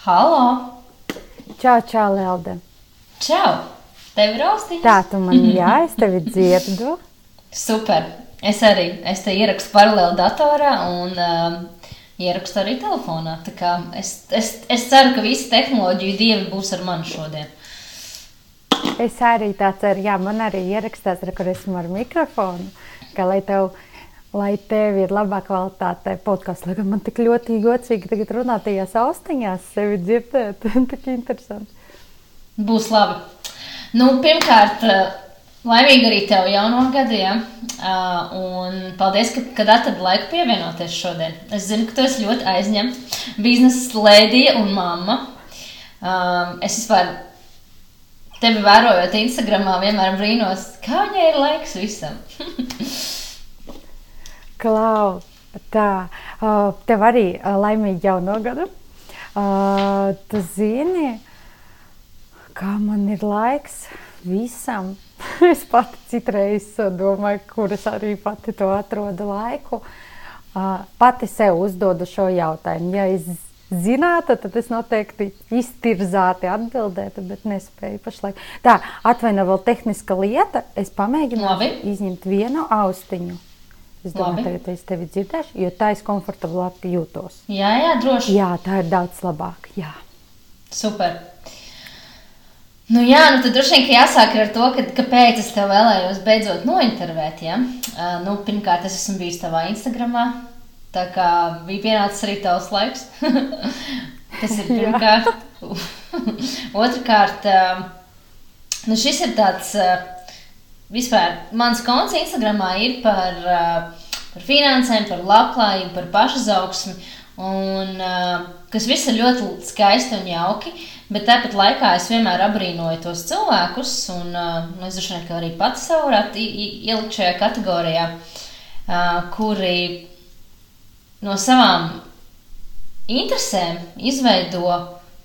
Halo! Čau, čau, Lelde. Čau! Tev ir austiņas? Tā, tu man jā, es tevi dzirdu. Super! Es arī es te ierakstu paralēli datorā un um, ierakstu arī telefonā. Tā kā es, es, es ceru, ka visi tehnoloģiju dievi būs ar mani šodien. Es arī tā ceru, jā, man arī ierakstās, re, kur esmu ar mikrofonu, ka lai tev, lai tev ir labā kvalitāte podkāsts, lai gan man tik ļoti jocīgi tagad runāt tajās austiņās, sevi dzirdēt, tik interesanti. Būs labi. Nu, pirmkārt, laimīgi arī tev jauno gadu, ja? Uh, un paldies, ka, kad atradi laiku pievienoties šodien. Es zinu, ka tu esi ļoti aizņemta biznesa lēdija un mamma. Um, es vispār tevi vērojot Instagramā, vienmēr brīnos, kā viņai ir laiks visam. Klau, tā, tev arī laimīgi jauno gadu. Tu zini, kā man ir laiks visam. es pati citreiz domāju, kur es arī pati to atrodu laiku. Pati sev uzdodu šo jautājumu. Ja es zinātu, tad es noteikti iztirzāti atbildētu, bet nespēju pašlaik. Tā, atvaino vēl tehniska lieta. Es pamēģinu Labi. izņemt vienu austiņu. Es domāju, Labi. tagad es tevi dzirdēšu, jo tā es komfortablāk jūtos. jā, jā, droši. Jā, tā ir daudz labāk. Jā. Super. Nu, jā, nu tad droši vien jāsāk ar to, ka, kāpēc es tev vēlējos beidzot nointervēt. Ja? Uh, nu, pirmkārt, es esmu bijis tavā Instagramā, tā kā bija pienācis arī tavs laiks. Tas ir pirmkārt. Otrakārt, uh, nu šis ir tāds, uh, vispār, mans konts Instagramā ir par, uh, par finansēm, par labklājību, par pašizaugsmi, un uh, kas viss ir ļoti skaisti un jauki. Bet tāpat laikā es vienmēr abrīnoju tos cilvēkus, un nu, es vien ka arī pats sev varētu ielikt šajā kategorijā, kuri no savām interesēm izveido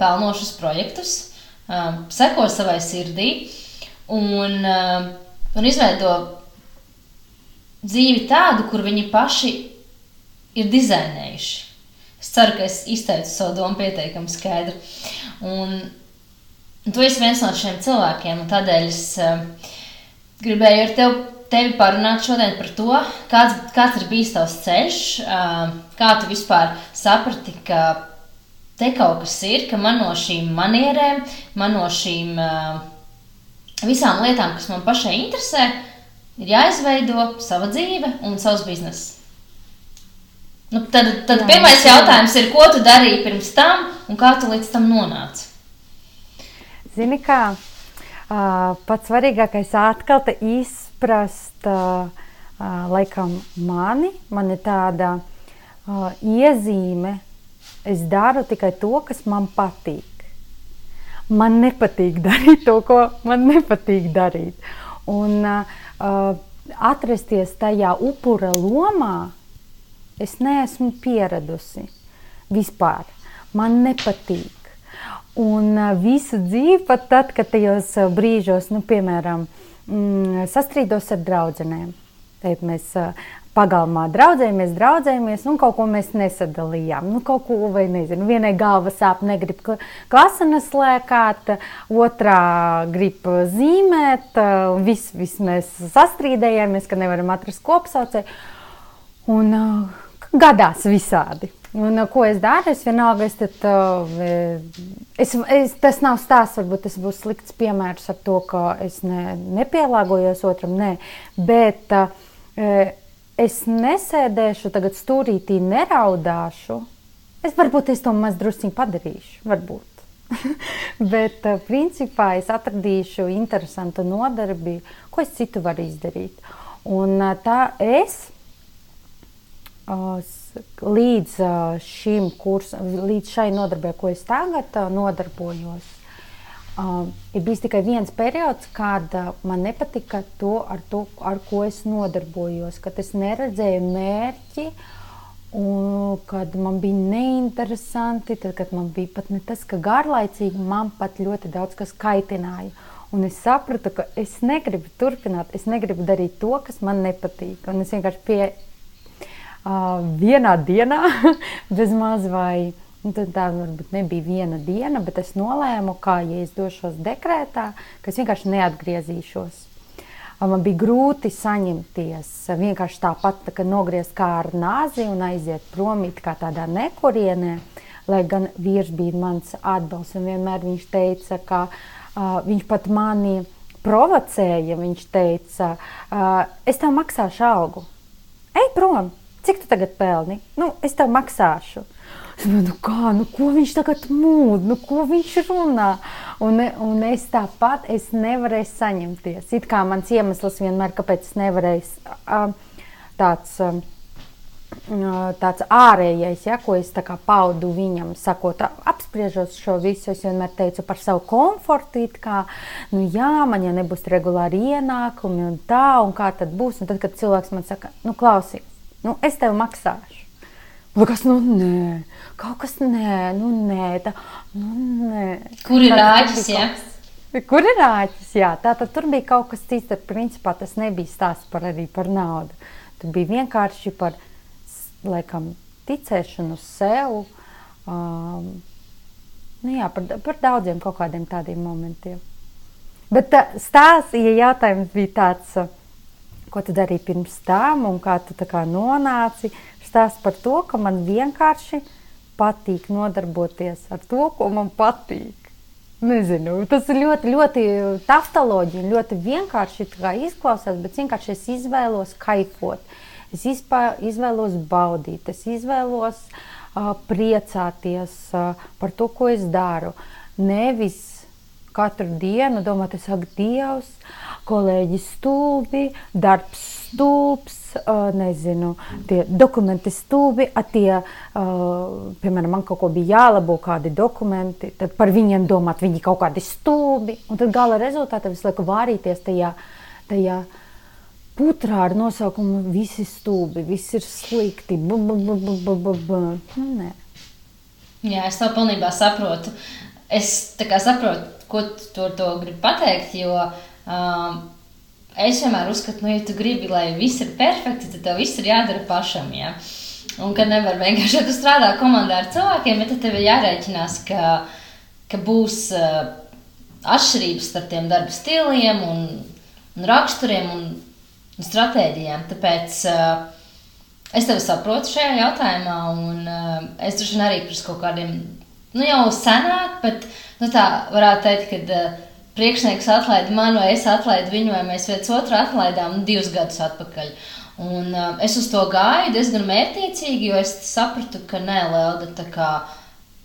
pelnošus projektus, uh, seko savai sirdī un, uh, un izveido dzīvi tādu, kur viņi paši ir dizainējuši. Es ceru, ka es izteicu savu domu pietiekami skaidri. Un tu esi viens no šiem cilvēkiem, un tādēļ es uh, gribēju ar tevi, tevi parunāt šodien par to, kāds, kāds ir bijis tavs ceļš, uh, kā tu vispār saprati, ka te kaut kas ir, ka man no šīm manierēm, man no šīm uh, visām lietām, kas man pašai interesē, ir jāizveido sava dzīve un savs bizness. Nu, tad tad Jā, pirmais jā. jautājums ir, ko tu darīji pirms tam un kā tu līdz tam nonāci? Zini, kā uh, pats svarīgākais atkal te izprast, uh, uh, laikam, mani. Man ir tāda uh, iezīme, es daru tikai to, kas man patīk. Man nepatīk darīt to, ko man nepatīk darīt. Un uh, atrasties tajā upura lomā, es neesmu pieradusi vispār. Man nepatīk. Un uh, visu dzīvi, pat tad, kad tajos brīžos, nu, piemēram, mm, sastrīdos ar draugiem. Mēs uh, pagalmā draudzējamies, draudzējamies, un kaut ko mēs nesadalījām. Nu, kaut ko, vai nezinu, vienai galva sāp, negrib kla- klasenes lēkāt, otrā grib zīmēt, uh, viss vis mēs sastrīdējāmies, ka nevaram atrast kopsaucēju. Un uh, gadās visādi. Un, uh, ko es daru? Es vienalga, es, tad, uh, es, es, tas nav stāsts, varbūt tas būs slikts piemērs ar to, ka es ne, nepielāgojos otram, nē, bet uh, es nesēdēšu tagad stūrītī, neraudāšu. Es varbūt es to maz drusciņi padarīšu, varbūt. Bet, uh, principā, es atradīšu interesantu nodarbi, ko es citu varu izdarīt. Un uh, tā es s- līdz šim kursam, līdz šai nodarbē, ko es tagad nodarbojos, uh, ir bijis tikai viens periods, kad uh, man nepatika to ar, to, ar ko es nodarbojos, kad es neredzēju mērķi. Un, kad man bija neinteresanti, tad, kad man bija pat ne tas, ka garlaicīgi, man pat ļoti daudz kas kaitināja. Un es sapratu, ka es negribu turpināt, es negribu darīt to, kas man nepatīk. Un es vienkārši pie uh, vienā dienā, bez maz vai Un tad tā varbūt nebija viena diena, bet es nolēmu, ka, ja es došos dekrētā, ka es vienkārši neatgriezīšos. Man bija grūti saņemties vienkārši tāpat, tā, nogriezt kā ar nāzi un aiziet prom kā tādā nekurienē. Lai gan vīrs bija mans atbalsts, un vienmēr viņš teica, ka uh, viņš pat mani provocēja. Viņš teica, uh, es tev maksāšu algu. Ej prom! Cik tu tagad pelni? Nu, es tev maksāšu. Es domāju, nu kā, nu ko viņš tagad mūd, nu ko viņš runā? Un, un es tāpat es nevarēju saņemties. It kā mans iemesls vienmēr, kāpēc es nevarēju tāds, tāds ārējais, ja, ko es paudu viņam, sakot, apspriežot šo visu, es vienmēr teicu par savu komfortu, kā, nu jā, man ja nebūs regulāri ienākumi un tā, un kā tad būs, un tad, kad cilvēks man saka, nu klausies, Nu, es tev maksāšu. Kas, nu, nē, kaut kas nē, nu, nē, tā, nu, nē. Kur ir rāķis, ja? Kur ir rāķis, jā, tā tad tur bija kaut kas cits, tad principā tas nebija stāsts par arī par naudu. Tur bija vienkārši par, laikam, ticēšanu sev, um, nu jā, par, par daudziem kaut kādiem tādiem momentiem. Bet stāsts, ja jautājums bija tāds, uh, ko tu darīji pirms tam un kā tu kā nonāci. Stāst par to, ka man vienkārši patīk nodarboties ar to, ko man patīk. Nezinu, tas ir ļoti, ļoti taftoloģija, ļoti vienkārši izklausās, bet vienkārši es izvēlos kaifot. Es izpā, izvēlos baudīt, es izvēlos uh, priecāties uh, par to, ko es daru. Nevis katru dienu domāt, es saku, Dievs, kolēģis stulbi, darbs stulbs, nezinu, tie dokumenti stulbi, tie, uh, piemēram, man kaut ko bija jālabo, kādi dokumenti, tad par viņiem domāt, viņi kaut kādi stulbi, un tad gala rezultātā visu laiku vārīties tajā, tajā putrā ar nosaukumu visi stulbi, viss ir slikti, bu, bu, bu, bu, bu, bu. Nu, nē. Jā, es to pilnībā saprotu. Es saprotu, ko tu ar to gribi pateikt, jo Um, es vienmēr uzskatu, ka, nu, ja tu gribi, lai viss ir perfekti, tad tev viss ir jādara pašam. Ja? Un ka nevar vienkārši, ja tu strādā komandā ar cilvēkiem, bet tev ir jārēķinās, ka, ka būs uh, atšķirības starp tiem darba stiliem un, un raksturiem un, un stratēģijām. Tāpēc uh, es tevi saprotu šajā jautājumā, un uh, es droši vien arī pirms kaut kādiem, nu jau senāk, bet nu, tā varētu teikt, ka. Uh, priekšnieks atlaida mani, vai es atlaidu viņu, vai mēs viens otru atlaidām divus gadus atpakaļ. Un, uh, es uz to gāju diezgan mērķiecīgi, jo es sapratu, ka nē, Lelda, tā kā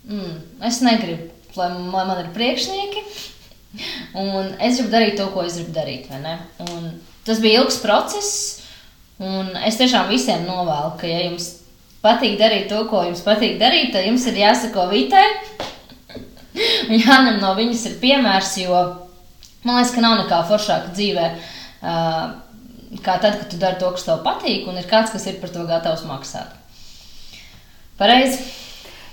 mm, es negribu, lai, lai man ir priekšnieki. Un es gribu darīt to, ko es gribu darīt. Tas bija ilgs process, un es tiešām visiem novēlu, ka, ja jums patīk darīt to, ko jums patīk darīt, tad jums ir jāsako vitē. Un jāņem no viņas ir piemērs, jo man liekas, ka nav nekā foršāka dzīvē. Kā tad, kad tu dari to, kas tev patīk, un ir kāds, kas ir par to gatavs maksāt. Pareizi.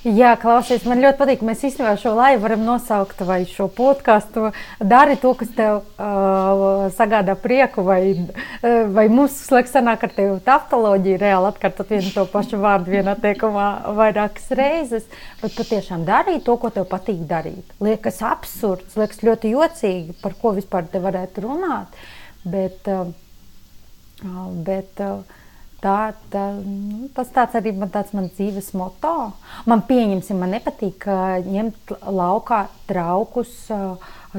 Jā, klausies, man ļoti patīk. Mēs īstenībā šo laivu varam nosaukt vai šo podkāstu. Dari to, kas tev uh, sagādā prieku, vai, uh, vai mums slēgts sanāk ar tevi taftoloģiju, reāli atkārtot vienu to pašu vārdu vienā teikumā vairākas reizes. Bet patiešām darīt to, ko tev patīk darīt. Liekas absurds, liekas ļoti jocīgi, par ko vispār te varētu runāt. Bet, uh, bet uh, Tā, tā, nu, tas tāds arī man tāds mans dzīves moto. Man pieņemsim, man nepatīk ņemt laukā traukus,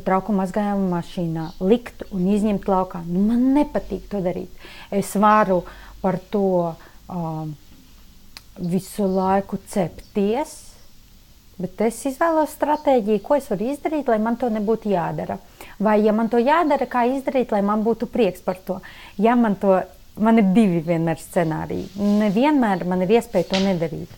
trauku mazgājumu mašīnā, likt un izņemt laukā. Nu, man nepatīk to darīt. Es varu par to um, visu laiku cepties, bet es izvēlos stratēģiju, ko es varu izdarīt, lai man to nebūtu jādara. Vai, ja man to jādara, kā izdarīt, lai man būtu prieks par to. Ja man to man ir divi vienmēr scenāriji. Nevienmēr man ir iespēja to nedarīt.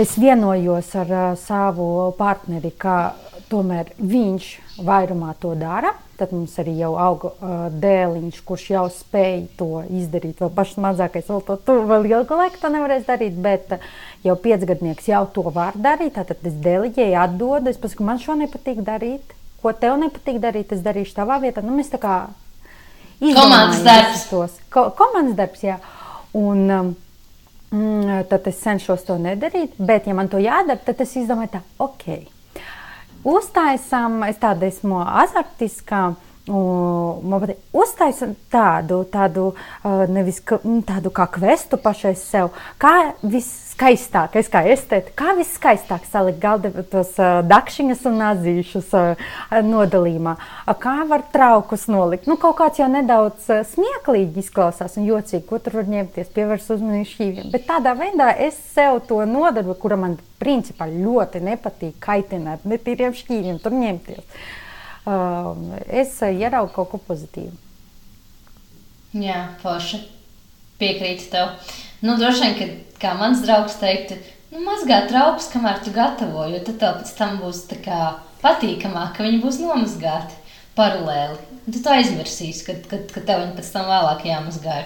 Es vienojos ar uh, savu partneri, ka tomēr viņš vairumā to dara. Tad mums arī jau auga uh, dēliņš, kurš jau spēja to izdarīt. Vēl pašs mazākais, vēl to tu, vēl ilgu laiku to nevarēs darīt, bet uh, jau piecgadnieks jau to var darīt. Tad es dēliģēju, atdodu, es pasaku, man šo nepatīk darīt. Ko tev nepatīk darīt, es darīšu tavā vietā. Nu, mēs tā kā Komandas darbs. Tos. Ko, komandas darbs, jā. Un, um, mm, tad es cenšos to nedarīt. Bet, ja man to jādara, tad es izdomāju, tā, ok. Uztaisām, es tāda esmu azartiskā. Man patīk uztaisīt tādu, tādu, nevis nu, tādu kā kvestu pašai sev, kā viskaistāk, es kā estēta, kā viskaistāk salikt galda tos dakšiņas un nazīšus nodalījumā, kā var traukus nolikt. Nu, kaut kāds jau nedaudz smieklīgi izklausās un jocīgi, ko tur var ņemties, pievērst uzmanību šķīviem. Bet tādā veidā es sev to nodarbu, kura man principā ļoti nepatīk kaitināt, ne tīriem šķīviem tur ņemties es ieraugu kaut ko pozitīvu. Jā, forši. Piekrītu tev. Nu, droši vien, ka kā mans draugs teiktu, nu, mazgā traukus, kamēr tu gatavo, jo tad tev pēc tam būs kā, patīkamāk, ka viņi būs nomazgāti paralēli. Tu to aizmirsīsi, kad, kad, kad tev viņi pēc tam vēlāk jāmazgā.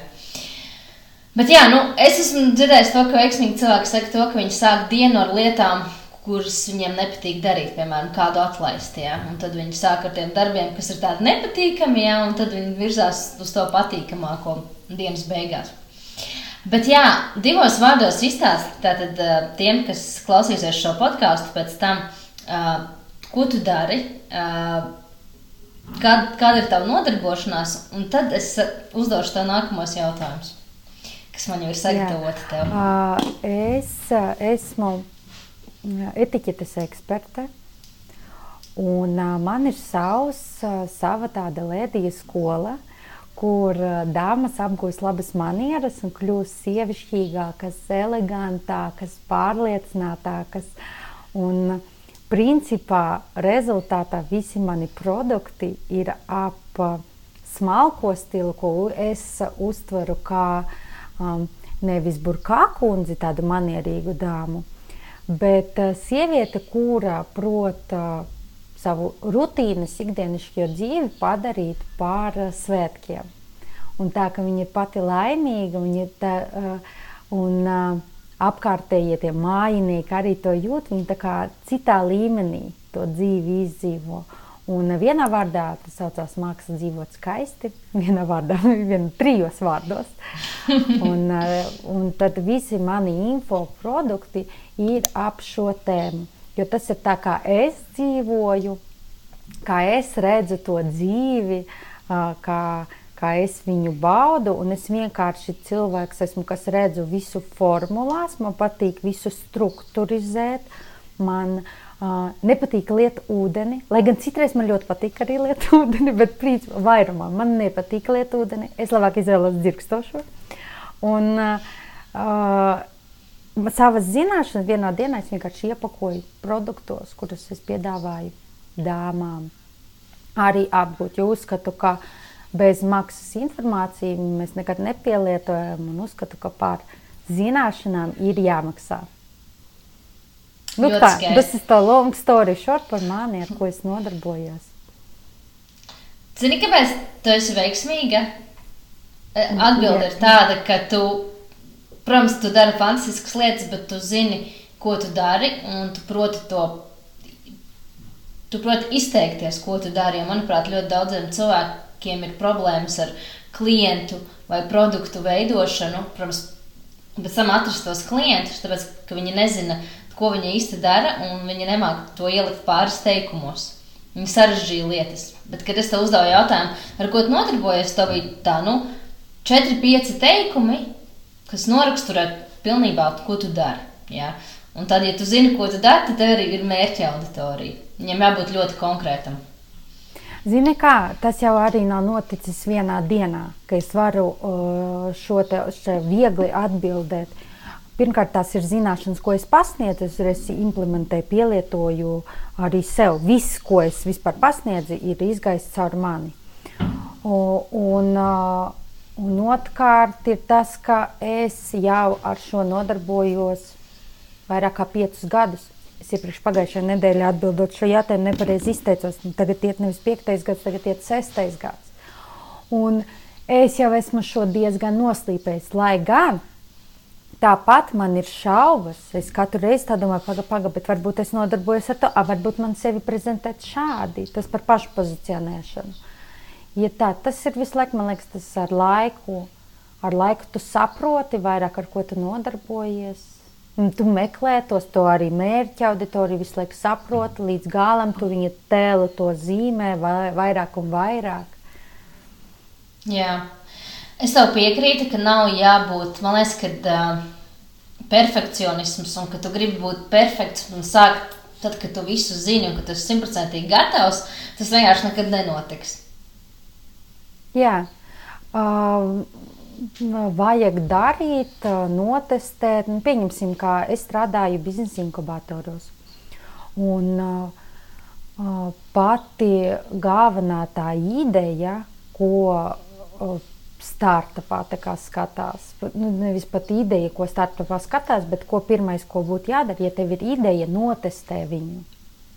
Bet jā, nu, es esmu dzirdējis to, ka veiksmīgi cilvēki saka to, ka viņi sāk dienu ar lietām, kurus viņiem nepatīk darīt, piemēram, kādu atlaist. Ja? Un tad viņi sāk ar tiem darbiem, kas ir tādi nepatīkami, ja? un tad viņi virzās uz to patīkamāko dienas beigās. Bet, jā, divos vārdos izstāstīt tiem, kas klausīsies šo podkāstu pēc tam, ko tu dari, kāda, kāda ir tava nodarbošanās, un tad es uzdošu tev nākamos jautājumus, kas man jau ir sagatavoti tev. Uh, es esmu etiķetes eksperte. Un, uh, man ir savs, uh, sava tāda lēdija skola, kur uh, dāmas apgūst labas manieras un kļūst sievišķīgākas, elegantākas, pārliecinātākas. Un, principā rezultātā visi mani produkti ir ap smalko stilu, ko es uztveru kā um, nevis burkākundzi, tādu manierīgu dāmu, Bet uh, sieviete, kura prot uh, savu rutīnas ikdienišķo dzīvi padarīt par uh, svētkiem. Un tā, ka viņa ir pati laimīga, viņa ir tā, un apkārtējie tie mājinieki arī to jūt, viņi tā kā citā līmenī to dzīvi izdzīvo. Un vienā vārdā tas saucās māksla dzīvot skaisti, vienā vārdā, vienā trijos vārdos. Un, eh, un tad visi mani infoprodukti ir ap šo tēmu. Jo tas ir tā, kā es dzīvoju, kā es redzu to dzīvi, kā, kā es viņu baudu. Un es vienkārši cilvēks esmu, kas redzu visu formulās, man patīk visu strukturizēt. Man, uh, Uh, nepatīk liet ūdeni, lai gan citreiz man ļoti patīk arī liet ūdeni, bet principā vairumā man nepatīk liet ūdeni. Es labāk izvēlos dzirkstošo. Un uh, savas zināšanas vienā dienā es vienkārši iepakoju produktos, kurus es piedāvāju dāmām. Arī apgūt, jo uzskatu, ka bez maksas informāciju mēs nekad nepielietojam un uzskatu, ka par zināšanām ir jāmaksā. Nu, tā, tas ir tā long story short par mani, ar ko es nodarbojos. Zini, kāpēc tu esi veiksmīga? E, Atbilde ir tāda, ka tu, protams, tu dari fantastiskas lietas, bet tu zini, ko tu dari, un tu proti to, tu proti izteikties, ko tu dari. Jo, manuprāt, ļoti daudziem cilvēkiem ir problēmas ar klientu vai produktu veidošanu, protams, pēc tam atrast tos klientus, tāpēc, ka viņi nezina, ko viņa īsti dara, un viņa nemāķi to ielikt pāris teikumos. Viņa sarežģīja lietas. Bet, kad es tev uzdevu jautājumu, ar ko tu nodarbojies, tev bija tā, nu, 4-5 teikumi, kas noraksturē pilnībā, ko tu dari. Ja? Un tad, ja tu zini, ko tu dari, tad tev arī ir mērķa auditorija. Viņam jābūt ļoti konkrētam. Zini, kā tas jau arī nav noticis vienā dienā, ka es varu uh, šo te viegli atbildēt. Pirmkārt, tās ir zināšanas, ko es pasniedzu, es implementēju, pielietoju arī sev. Viss, ko es vispār pasniedzu, ir izgājis caur mani. Un, un otrkārt, ir tas, ka es jau ar šo nodarbojos vairāk kā piecus gadus. Es iepriekš pagājušajā nedēļā atbildot šo jautājumu, nepareizi izteicos. Tagad iet nevis piektais gads, tagad iet sestais gads. Un es jau esmu šo diezgan noslīpējis, lai gan Tāpat man ir šaubas. Es katru reizi domāju, pagaidi, paga, bet varbūt es nodarbojos ar to, a, varbūt man sevi prezentēt šādi. Tas par pašpozicionēšanu. Ja tā, tas ir visu laiku, man liekas, tas ar laiku ar laiku tu saproti vairāk, ar ko tu nodarbojies. Un tu meklē tos, to arī mērķa auditoriju, visu laiku saproti, līdz galam tu viņa tēlu to zīmē vai, vairāk un vairāk. Jā, es tev piekrītu, ka nav jābūt, man liekas, ka uh, perfekcionisms un ka tu gribi būt perfekts un sākt tad, kad tu visu zini un ka tu esi simtprocentīgi gatavs, tas vienkārši nekad nenotiks. Jā. Uh, vajag darīt, notestēt. Nu, pieņemsim, kā es strādāju biznesa inkubatoros. Un, uh, pati galvenā tā ideja, ko uh, startupā skatās, nu, nevis pat ideja, ko startupā skatās, bet ko pirmais, ko būtu jādara, ja tev ir ideja, notestē viņu.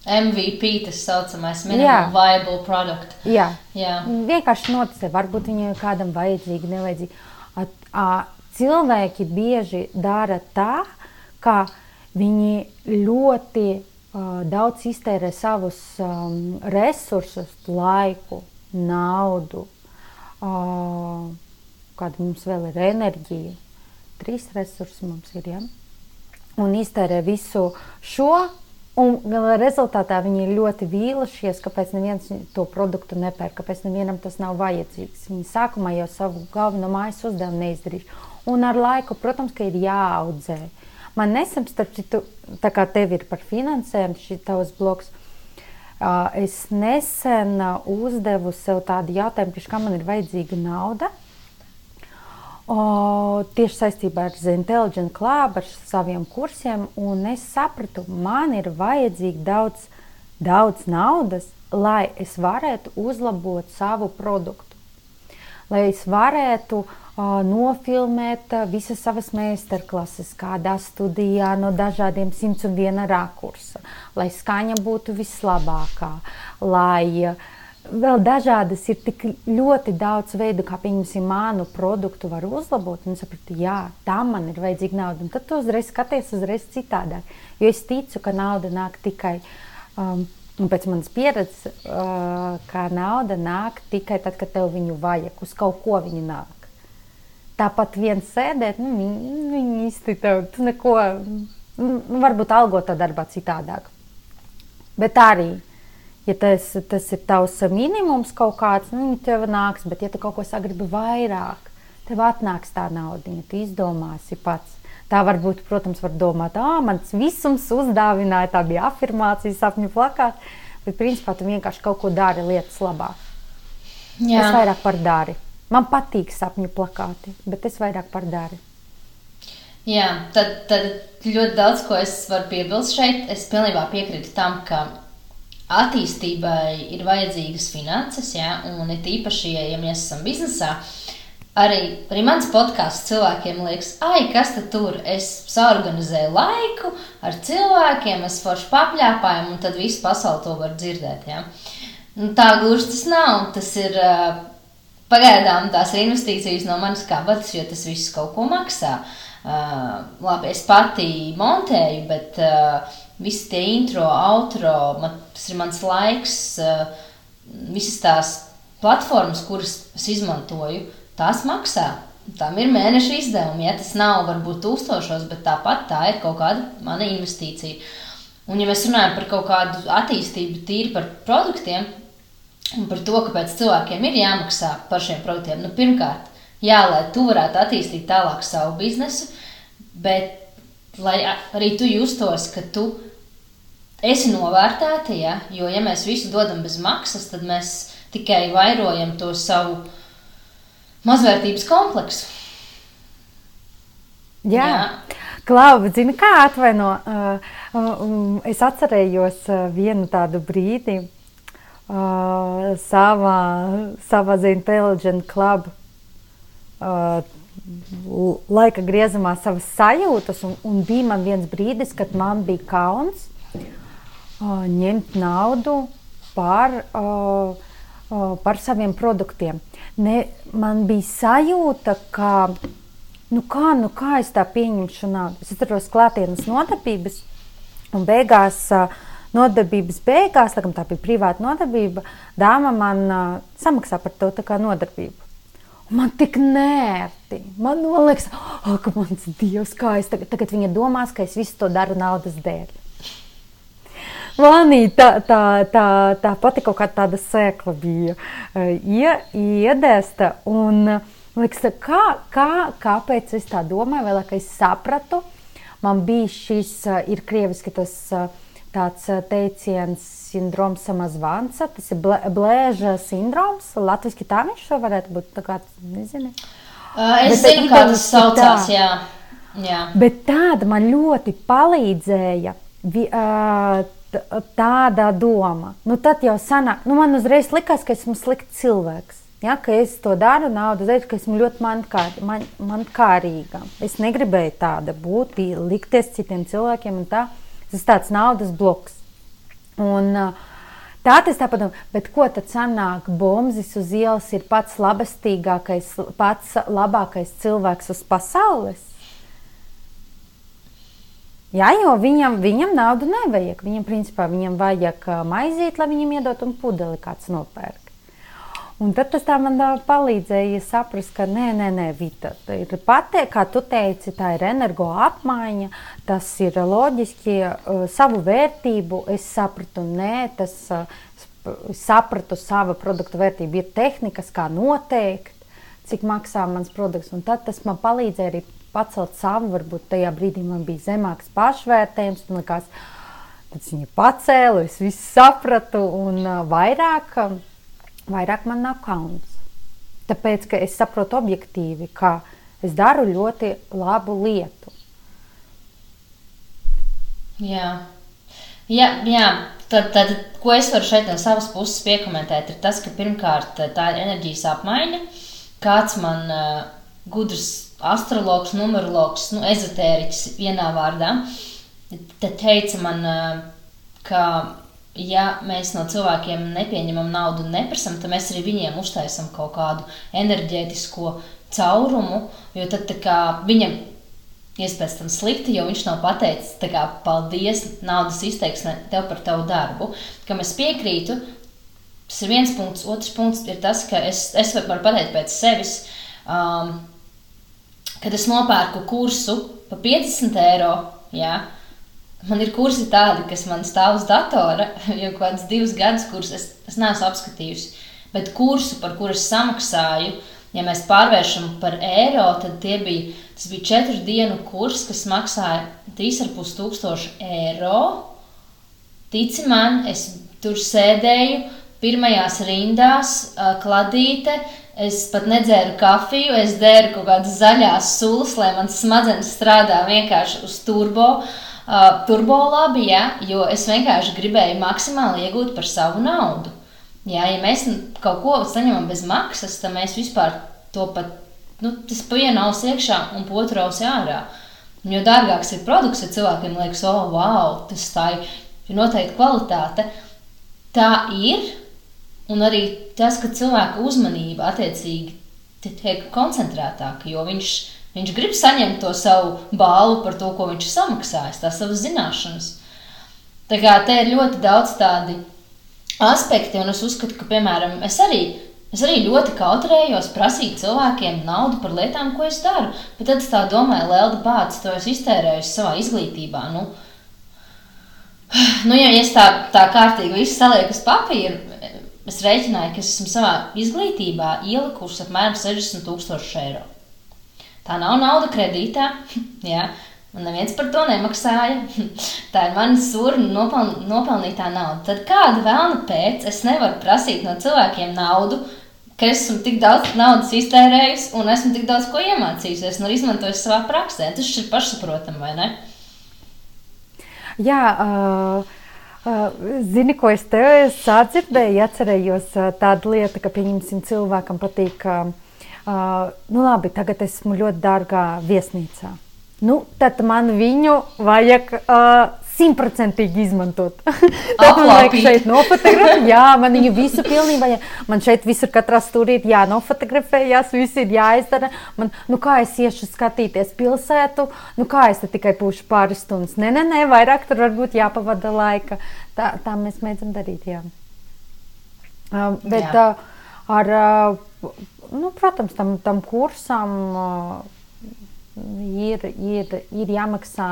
MVP tas saucamais minimum viable product. Jā. Jā. Vienkārši notestē, varbūt viņam kādam vajadzīgi, nevajadzīgi cilvēki bieži dara tā, ka viņi ļoti uh, daudz iztērē savus um, resursus, laiku, naudu, kāda mums vēl ir enerģija. Trīs resursi mums ir. Ja? Un iztērē visu šo Un rezultātā viņi ir ļoti vīlušies, kāpēc neviens to produktu nepērk, kāpēc nevienam tas nav vajadzīgs. Viņi sākumā jau savu galveno mājas uzdevumu neizdarīja. Un ar laiku, protams, ka ir jāaudzē. Man nesen, starp citu, tā kā tev ir par finansēm šis tavs bloks, es nesen uzdevu sev tādu jautājumu, kā man ir vajadzīga nauda. O, tieši saistībā ar Intelligent Club, ar saviem kursiem, un es sapratu, man ir vajadzīgi daudz, daudz naudas, lai es varētu uzlabot savu produktu. Lai es varētu uh, nofilmēt visas savas meistarklases kādā studijā no dažādiem 101 rakursa, lai skaņa būtu vislabākā, lai vēl dažādas ir tik ļoti daudz veidu, kā pieņemsim, mānu produktu var uzlabot. Un sapratu, jā, tam man ir vajadzīga nauda. Un tad tu uzreiz skaties uzreiz citādāk. Jo es ticu, ka nauda nāk tikai. Um, Un pēc manas pieredzes, uh, kā nauda nāk tikai tad, kad tev viņu vajag, uz kaut ko viņa nāk. Tāpat viens sēdēt, nu, viņi īsti tev, neko, nu, varbūt algotā darbā citādāk. Bet arī ja tas, tas ir tavs minimums kaut kāds, nu, tev nāks, bet ja tu kaut ko sagribi vairāk, tev atnāks tā nauda, tu izdomāsi pats. Tā varbūt, protams, var domāt, ah, mans visums uzdāvināja, tā bija afirmācija, sapņu plakāts, bet principā tu vienkārši kaut ko dari lietas labā. Jā. Es vairāk par dari. Man patīk sapņu plakāti, bet es vairāk par dari. Jā, tad, tad ļoti daudz ko es varu piebilst šeit. Es pilnībā piekrītu tam, ka attīstībai ir vajadzīgas finanses, ja, un it īpaši, ja, mēs esam biznesā, arī, arī mans podkāsts cilvēkiem liekas, ai, kas tad tur? Es saorganizēju laiku ar cilvēkiem, es forši papļāpāju, un tad visu pasauli to var dzirdēt. Ja. Nu, tā gluži tas nav. Tas ir uh, pagaidām tās ir investīcijas no manas kabatas, jo tas viss kaut ko maksā. Uh, labi, es pati montēju, bet uh, visi tie intro, outro, man, tas ir mans laiks, uh, visas tās platformas, kuras es izmantoju, tās maksā. Tam ir mēneša izdevumi. Ja tas nav varbūt tūkstošos, bet tāpat tā ir kaut kāda mana investīcija. Un, ja mēs runājam par kaut kādu attīstību, tīri par produktiem un par to, kāpēc cilvēkiem ir jāmaksā par šiem produktiem, nu, pirmkārt, jā, lai tu varētu attīstīt tālāk savu biznesu, bet lai arī tu justos, ka tu esi novērtēta, ja? jo, ja mēs visu dodam bez maksas, tad mēs tikai vairojam to savu mazvērtības kompleksu. Jā. Jā. Klauba, zini, kā atvaino, uh, uh, es atcerējos uh, vienu tādu brīdi uh, savā, savā The Intelligent Club uh, laika griezumā savas sajūtas, un, un bija man viens brīdis, kad man bija kauns ņemt naudu par, par saviem produktiem. Ne, man bija sajūta, ka nu kā, nu kā es tā pieņemšu naudu. Es atceros klātienes nodarbības un beigās. Nodarbības beigās, tā bija privāta nodarbība, dāma man uh, samaksā par to nodarbību. Man tik nērti. Man, liekas, oh, ka mans dievs, kā es tagad, tagad viņa domās, ka es visu to daru naudas dēļ. Manī tā, tā, tā, tā pati kaut kā tāda sēkla bija ie, iedēsta. Un, liekas, kā, kā, kāpēc es tā domāju, vai lai es sapratu, man bija šis, ir krieviski tas uh, tāds teiciens, sindroms samazvanca, tas ir blē, blēža sindroms, latviski tā viņš varētu būt, tā kā, nezinu. Es Bet zinu, kā tas saucās, tā. jā. jā. Bet tāda man ļoti palīdzēja. Vi, uh, tāda doma. Nu, tad jau sanāk, nu, man uzreiz likās, ka esmu slikts cilvēks. Ja, ka es to daru naudas dēļ, ka esmu ļoti mankār, man, mankārīga. Es negribēju tāda būt, likties citiem cilvēkiem. Tā. Tas tāds naudas bloks. Un, tā tas tāpat, bet ko tad sanāk? Bombzis uz ielas ir pats labestīgākais, pats labākais cilvēks uz pasaules. Jā, jo viņam, viņam naudu nevajag. Viņam, principā, viņam vajag maizīt, lai viņam iedot un pudeli kāds nopērk. Un tad tas man palīdzēja saprast, ka nē, nē, nē Vita, ir patē, kā tu teici, tā ir energo apmaiņa, tas ir loģiski, savu vērtību es sapratu, nē, tas sapratu sava produkta vērtību, ir tehnikas, kā noteikt, cik maksā mans produkts, un tad tas man palīdzēja arī pacelt savu, varbūt tajā brīdī man bija zemāks pašvērtējums. Man liekas, tad viņa pacēla, es visu sapratu, un vairāk, vairāk man nav kauns. Tāpēc, ka es saprotu objektīvi, ka es daru ļoti labu lietu. Jā, jā, jā. Tad, tad, ko es varu šeit no savas puses piekomentēt, ir tas, ka pirmkārt tā ir enerģijas apmaiņa. Kāds man uh, gudrs astrologs, numerologs, nu, ezotēriķis vienā vārdā, te teica man, ka, ja mēs no cilvēkiem nepieņemam naudu un neprasam, tad mēs arī viņiem uztaisam kaut kādu enerģētisko caurumu, jo tad kā, viņam iespējams tam slikti, jo viņš nav pateicis, kā, paldies, naudas izteiksmē tev par tavu darbu, kam es piekrītu. Tas ir viens punkts, otrs punkts ir tas, ka es, es varu pateikt pēc sevis, um, kad es nopērku kursu par 50 eiro, jā, man ir kursi tādi, kas man stāv uz datora, jau kādus divus gadus, kurus es, es neesmu apskatījusi. Bet kursu, par kuru es samaksāju, ja mēs pārvēršam par eiro, tad bija, tas bija četru dienu kurs, kas maksāja 3,5 tūkstoši eiro. Tici man, es tur sēdēju pirmajās rindās, kladīte, Es pat nedzēru kafiju, es dzēru kaut kādas zaļās sulas, lai mans smadzenes strādā vienkārši uz turbo. Uh, turbo labi, ja, jo es vienkārši gribēju maksimāli iegūt par savu naudu. Jā, ja mēs kaut ko saņemam bez maksas, tad mēs vispār to pat, nu, tas pa vienu ausu iekšā un pa otru ausu ārā. Jo dārgāks ir produkts, ja cilvēkiem liekas, oh, wow, tas tā ir noteikti kvalitāte. Tā ir, Un arī tas, ka cilvēka uzmanība attiecīgi tiek koncentrētāka, jo viņš, viņš grib saņemt to savu balvu par to, ko viņš ir samaksājis, tās savas zināšanas. Tā kā te ir ļoti daudz tādi aspekti, un es uzskatu, ka, piemēram, es arī, es arī ļoti kautrējos prasīt cilvēkiem naudu par lietām, ko es daru. Bet tad es tā domāju, Lelda Bācis, to es iztērēju savā izglītībā. Nu, nu, ja es tā, tā kārtīgi visu salieku uz papīra, es rēķināju, ka es esmu savā izglītībā ielikusi apmēram 60,000 eiro. Tā nav nauda kredītā. jā, man neviens par to nemaksāja. Tā ir mana sūra nopeln, nopelnītā nauda. Tad kāda vēlna pēc es nevaru prasīt no cilvēkiem naudu, ka esmu tik daudz naudas iztērējusi un esmu tik daudz ko iemācījusies un izmantojusi savā praksē. Tas ir pašsaprotami, vai ne? Jā, uh, Zini, ko es te sadzirdēju, atcerējos tādu lietu, ka, pieņemsim, cilvēkam patīk, uh, nu labi, tagad esmu ļoti dārgā viesnīcā. Nu, tad man viņu vajag uh, simtprocentīgi izmantot. Tad man vajag šeit nofotografēt, jā, man viņu visu pilnībā, jā. man šeit visur katrā stūrī ir jānofotografējas, viss ir jāizdara. Man, nu kā es iešu skatīties pilsētu, nu kā es te tikai pūšu pāris stundas. Nē, nē, nē, vairāk tur varbūt jāpavada laika. Tā, tā mēs mēdzam darīt, jā. Uh, bet jā. Uh, ar, uh, nu, protams, tam, tam kursam ir, ir, ir jāmaksā.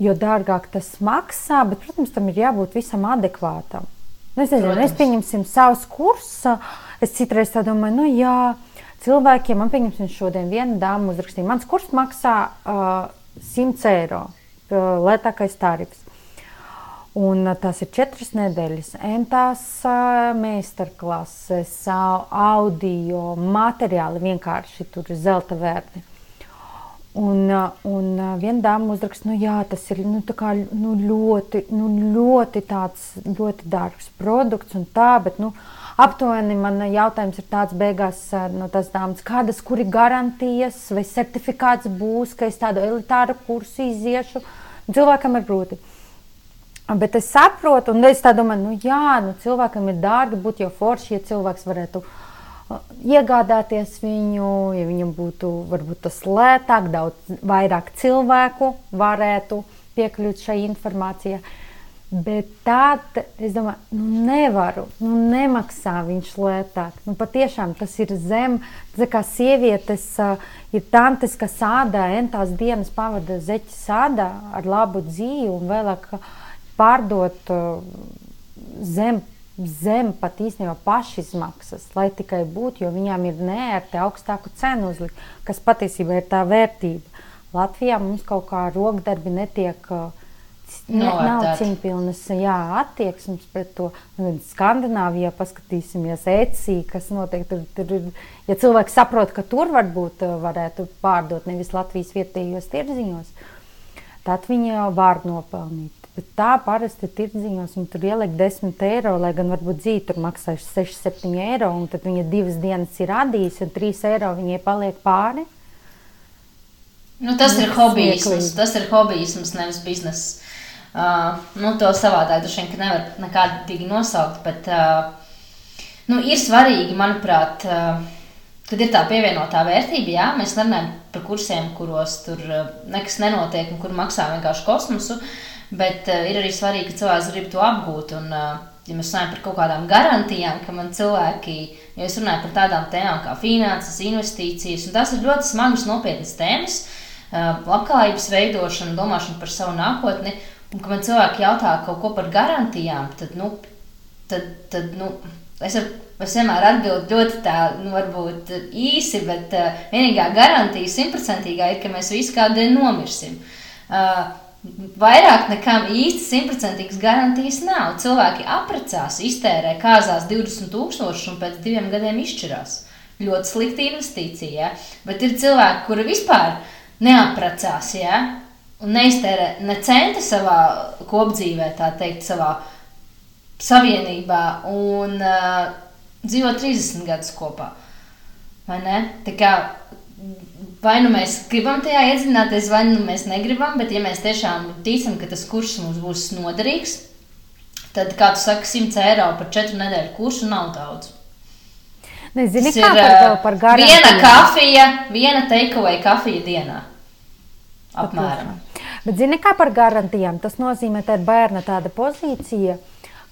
Jo dārgāk tas maksā, bet, protams, tam ir jābūt visam adekvātam. Nu, es nezinu, es pieņemsim savus kursus. Es citreiz domāju, nu jā, cilvēkiem, man pieņemsim šodien viena dāma uzrakstīja, mans kurs maksā uh, 100 eiro, uh, lētākais tarifs. Un tas ir četras nedēļas, entās meistarklases, audio, materiāli vienkārši tur ir zelta vērti. Un, un viena dāma uzraksta, nu, jā, tas ir nu, kā, nu, ļoti, nu, ļoti, tāds, ļoti dārgs produkts tā, bet nu, aptuveni man jautājums ir tāds beigās no tās dāmas, kādas, kuri garantijas vai certifikāts būs, ka es tādu elitāru kursu iziešu. Cilvēkam ir grūti. Bet es saprotu, un es tā domāju, nu jā, nu, cilvēkam ir dārgi būt jau forši, ja cilvēks varētu uh, iegādāties viņu, ja viņam būtu varbūt tas lētāk, daudz vairāk cilvēku varētu piekļūt šai informācijai. Bet tad es domāju, nu nevaru, nu nemaksā viņš lētāk. Nu, patiešām tas ir zem, tas kā sievietes uh, ir tantes, kas sādā, entās dienas pavada zeķi sādā ar labu dzīvi un vēlāk pārdot uh, zem zem pat īstenībā pašizmaksas, lai tikai būtu, jo viņām ir neērti augstāku cenu uzlikt, kas patiesībā ir tā vērtība. Latvijā mums kaut kā rokdarbi netiek. Ne, nav cīņpilnas jā, attieksmes pret to. Skandināvijā paskatīsimies, ECI, kas notiek tur. tur ir, ja cilvēks saprot, ka tur varbūt varētu pārdot nevis Latvijas vietējos tirdziņos, tad viņi var nopelnīt. Bet tā parasti ir tirdziņos, un tur ieliek 10 eiro, lai gan varbūt dzīve tur maksā 6, 7 eiro, tad viņa divas dienas ir radījusi, un 3 eiro viņai paliek pāri. Nu, tas ir hobijisms, tas ir hobijisms, nevis bizness. Uh, nu, to savādāk droši vien nevar nekādīgi nosaukt, bet uh, nu, ir svarīgi, manuprāt, uh, kad ir tā pievienotā vērtība. Jā, mēs nerunājam par kursiem, kuros tur uh, nekas nenotiek un kur maksā vienkārši kosmosu. Uh, Bet uh, ir arī svarīgi, ka cilvēks grib to apgūt. Un, uh, ja mēs runājam par kaut kādām garantijām, ka man cilvēki, ja es runāju par tādām tēmām kā finanses, investīcijas, un tās ir ļoti smagas, nopietnas tēmas, uh, labklājības veidošana, domāšana par savu nākotni, un ka man cilvēki jautā kaut ko par garantijām, tad, nu, tad, tad nu, es, ar, es vienmēr atbildu ļoti tā, nu, varbūt īsi, bet uh, vienīgā garantija simtprocentīgā ir, ka mēs visi kādu dienu nomirsim. Uh, Vairāk nekam īsti simtprocentīgas garantijas nav. Cilvēki apprecās, iztērē kāzās 20,000 un pēc diviem gadiem izšķirās. Ļoti slikta investīcija. Ja? Bet ir cilvēki, kuri vispār neapprecās ja? un neiztērē ne centa savā kopdzīvē, tā teikt, savā savienībā un uh, dzīvo 30 gadus kopā. Vai ne? Tā kā vai nu mēs gribam tajā iedziļināties, vai nu mēs negribam, bet ja mēs tiešām ticam, ka tas kurs mums būs noderīgs, tad, kā tu saki, 100 eiro par 4 nedēļu kursu nav daudz. Nezinu, kā ir, par, par garantiju. Viena kafija, viena takeaway kafija dienā. Apmēram. Bet zini, kā par garantijām? Tas nozīmē, ka ir bērna tāda pozīcija,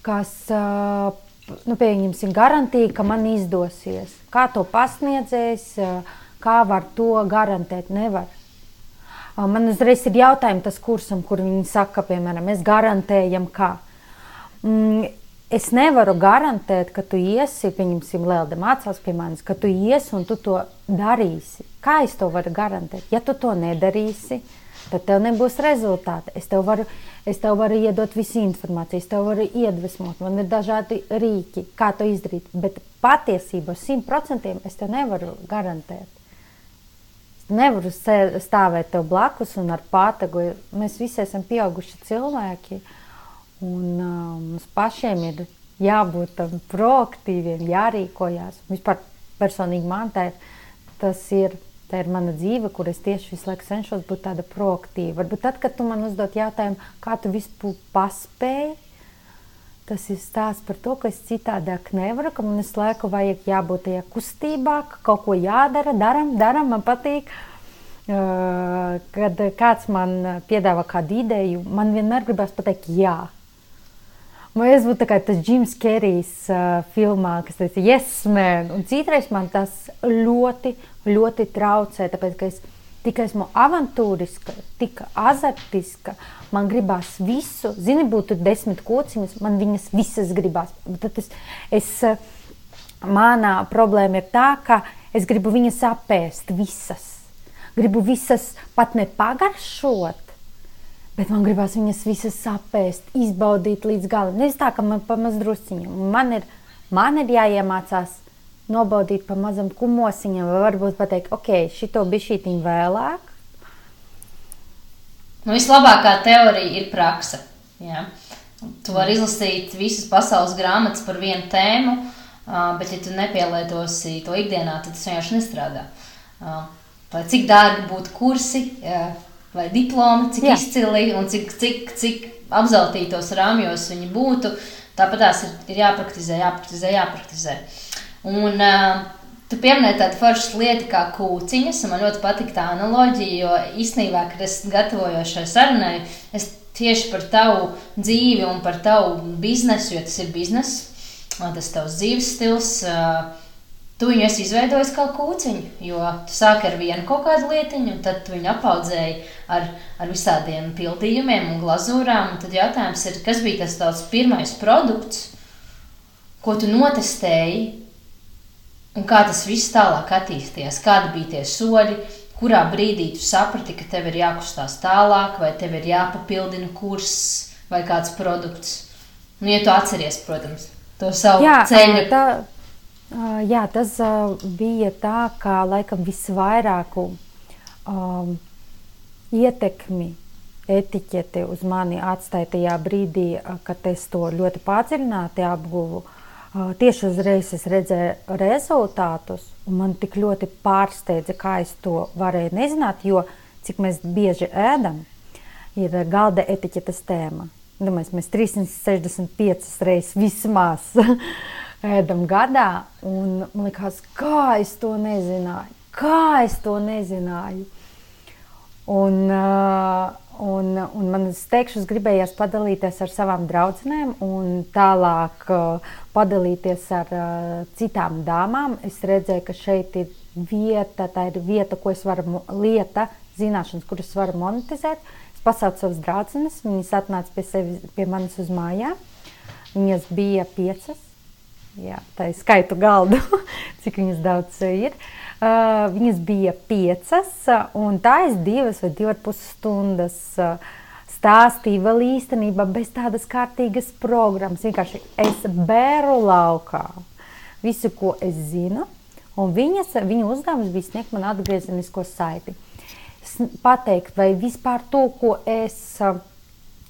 kas, nu, pieņemsim, garantija, ka man izdosies. Kā to pasniedzējs, Kā var to garantēt? Nevar. Man uzreiz ir jautājums tas kursam, kur viņi saka, piemēram, mēs garantējam, kā. Mm, es nevaru garantēt, ka tu iesi, pieņemsim, Lelde mācās pie manis, ka tu iesi un tu to darīsi. Kā es to varu garantēt? Ja tu to nedarīsi, tad tev nebūs rezultāti. Es tev varu, es tev varu iedot visu informāciju, es tev varu iedvesmot, man ir dažādi rīki, kā to izdarīt, bet patiesībā simt procentiem es tev nevaru garantēt nevaru stāvēt tev blakus un ar pātagu. Mēs visi esam pieauguši cilvēki, un uh, mums pašiem ir jābūt tam proaktīviem, jārīkojās. Vispār personīgi man tā ir, tas ir, tā ir mana dzīve, kur es tieši visu laiku cenšos būt tāda proaktīva. Varbūt tad, kad tu man uzdod jautājumu, kā tu vispār paspēji, tas ir stāsts par to, ka es citādāk nevaru, ka man visu laiku vajag jābūt tajā kustībā, ka kaut ko jādara, daram, daram, man patīk. Uh, kad kāds man piedāvā kādu ideju, man vienmēr gribas pateikt, jā. Man es būtu kā tas Jims Kerijs uh, filmā, kas teica, yes, man. Un citreiz man tas ļoti, ļoti traucē, tāpēc, ka es tik esmu avantūriska, tik azartiska, man gribās visu. Zini, būtu desmit kociņas, man viņas visas gribās. Tad es, es, manā problēma ir tā, ka es gribu viņas apēst visas. Gribu visas pat nepagaršot, bet man gribās viņas visas apēst, izbaudīt līdz galam. Nevis tā, ka man pamaz drusciņu. Man ir, man ir jāiemācās nobaudīt pa mazam kumosiņam, vai varbūt pateikt, ok, šito bišķītiņu vēlāk. Nu, vislabākā teorija ir praksa. Ja? Tu vari izlasīt visas pasaules grāmatas par vienu tēmu, bet, ja tu nepielietosi to ikdienā, tad tas vienkārši nestrādā. Lai cik dārgi būtu kursi vai diplomi, cik Jā. izcili un cik, cik, cik apzeltītos rāmjos viņi būtu, tāpat tās ir, ir jāpraktizē, jāpraktizē, jāpraktizē. Un, uh, Tu pieminēji tādu foršu lietu kā kūciņas, un man ļoti patīk tā analoģija, jo īstenībā, kad es gatavojos šai sarunai, es tieši par tavu dzīvi un par tavu biznesu, jo tas ir bizness, tas tavs dzīves stils. Tu viņu esi izveidojis kā kūciņu, jo tu sāki ar vienu kaut kādu lietiņu, un tad viņu apaudzēji ar, ar visādiem pildījumiem un glazūrām. Un tad jautājums ir, kas bija tas tavs pirmais produkts, ko tu notestēji, Un kā tas viss tālāk attīstījās, kādi bija tie soļi, kurā brīdī tu saprati, ka tev ir jākustās tālāk, vai tev ir jāpapildina kurs vai kāds produkts. Nu, ja tu atceries, protams, to savu jā, ceļu. Tā, jā, tas bija tā, ka laikam visvairāku um, ietekmi etiķeti uz mani atstāja tajā brīdī, kad es to ļoti padziļināti apguvu. Uh, tieši uzreiz es redzēju rezultātus, un man tik ļoti pārsteidza, kā es to varēju nezināt, jo cik mēs bieži ēdam, ir galda etiķetes tēma. Domāju, mēs 365 reizes vismaz ēdam gadā, un man liekas, kā es to nezināju, kā es to nezināju. Un, uh, Un, un man teikšu, gribējās padalīties ar savām draudzenēm un tālāk uh, padalīties ar uh, citām dāmām. Es redzēju, ka šeit ir vieta, tā ir vieta, ko es varu, lieta, zināšanas, kuras varu monetizēt. Es pasaucu savas draudzenes, viņas atnāca pie, sevi, pie manis uz mājām. Viņas bija piecas, jā, tā ir skaitu galdu, cik viņas daudz ir. Uh, viņas bija piecas, un tā es divas vai divas pusstundas uh, stāstīju vēl īstenībā bez tādas kārtīgas programmas. Vienkārši es bēru laukā visu, ko es zinu, un viņas, viņu uzdevums bija sniegt man atgriezenisko saiti. Pateikt, vai vispār to, ko es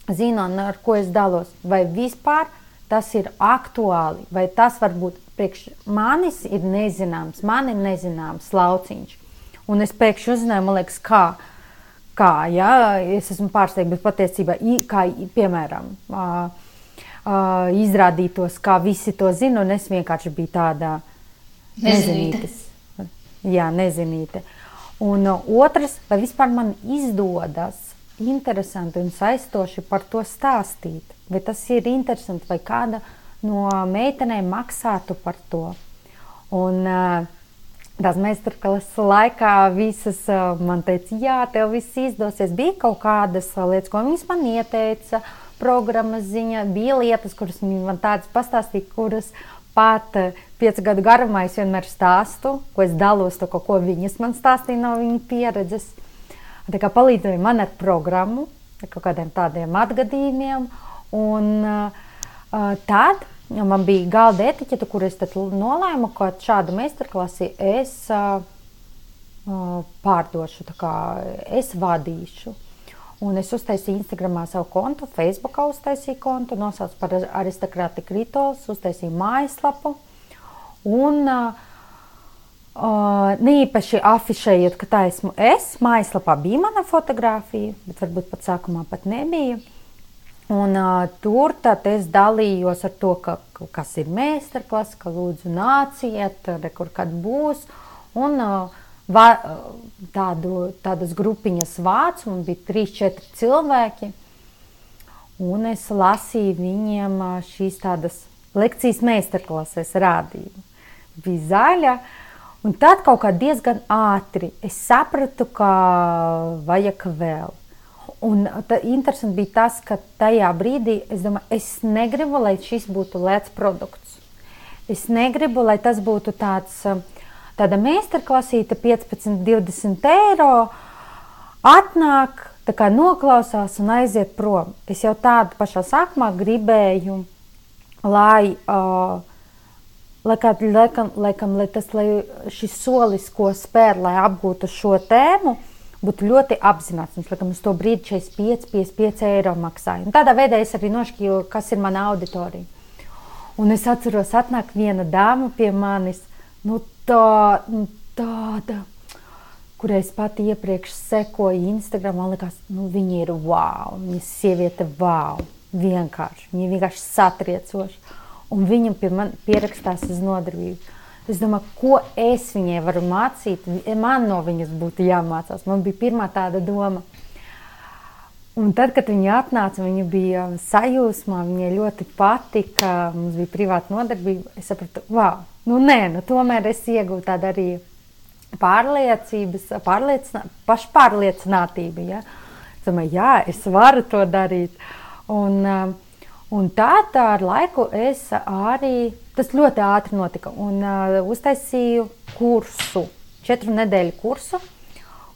zinu un ar ko es dalos, vai vispār tas ir aktuāli, vai tas varbūt priekš manis ir nezināms, man ir nezināms lauciņš. Un es pēkšņi uzzināju, man liekas, kā, kā ja? es esmu pārsteigta, bet patiesībā, kā piemēram, uh, uh, izrādītos, kā visi to zina, un es vienkārši biju tāda nezinīte. Jā, nezinīte. Un uh, otrs, vai vispār man izdodas interesanti un saistoši par to stāstīt, vai tas ir interesanti, vai kāda no meitenēm maksātu par to. Un, uh, Tās meistarklases laikā visas uh, man teica, jā, tev viss izdosies. Bija kaut kādas lietas, ko viņas man ieteica, programmas ziņā. Bija lietas, kuras viņi man tādas pastāstīja, kuras pat piecu gadu garumā es vienmēr stāstu, ko es dalos, to, ko viņas man stāstīja no viņa pieredzes. Tā kā palīdzēja man ar programmu, ar kaut kādiem tādiem atgadījumiem. Un, uh, Tad man bija galda etiķeta, kur es nolēmu, ka šādu meistarklasi es pārdošu, kā es vadīšu. Un es uztaisīju Instagramā savu kontu, Facebookā uztaisīju kontu, nosaucu par aristokrāti Kritols, uztaisīju mājaslapu. Un uh, neīpaši afišējot, ka tā esmu es. Mājaslapā bija mana fotografija, bet varbūt pat sākumā pat nebija. Un, uh, tur es dalījos ar to, ka, kas ir meistarklase, ka lūdzu nāciet, kur kad būs. Un, uh, va, tādu, tādas grupiņas vācu, man bija 3-4 cilvēki. un es lasīju viņiem šīs tādas lekcijas meistarklases rādījumu. Bija zaļa, un tad kaut kā diezgan ātri es sapratu, ka vajag vēl. Un tā, interesanti bija tas, ka tajā brīdī es domāju, es negribu, lai šis būtu lēts produkts. Es negribu, lai tas būtu tāds, tāda meistarklasīte, 15, 20 eiro. Atnāk, tā kā noklausās un aiziet prom. Es jau tādu pašā sākumā gribēju, lai, uh, lai, kā, laikam, laikam, lai, tas, lai šis solis, ko spēr, lai apgūtu šo tēmu, būtu ļoti apzināts. Viņš laikam, uz to brīdi 45, 55 eiro maksāja. Un tādā veidā es arī nošķīru, kas ir mana auditorija. Un es atceros, atnāk viena dāma pie manis, nu, tā, nu, tāda, kurai es pati iepriekš sekoju Instagram. Man liekas, nu, viņa ir wow, viņa sieviete wow, vienkārši, viņa vienkārši satriecoša. Un viņa pie man pierakstās uz nodarbību. Es domāju, ko es viņai varu mācīt. Man no viņas būtu jāmācās. Man bija pirmā tāda doma. Un tad, kad viņa atnāca, viņa bija sajūsmā, viņai ļoti patika. Mums bija privāta nodarbība. Es sapratu, wow, nu nē, nu tomēr es iegūstu tādu arī pārliecības, pārliecinā, pašpārliecinātību. Ja? Es domāju, jā, es varu to darīt. Un, un tā, tā ar laiku es arī Tas ļoti ātri notika. Un uh, uztaisīju kursu, četru nedēļu kursu,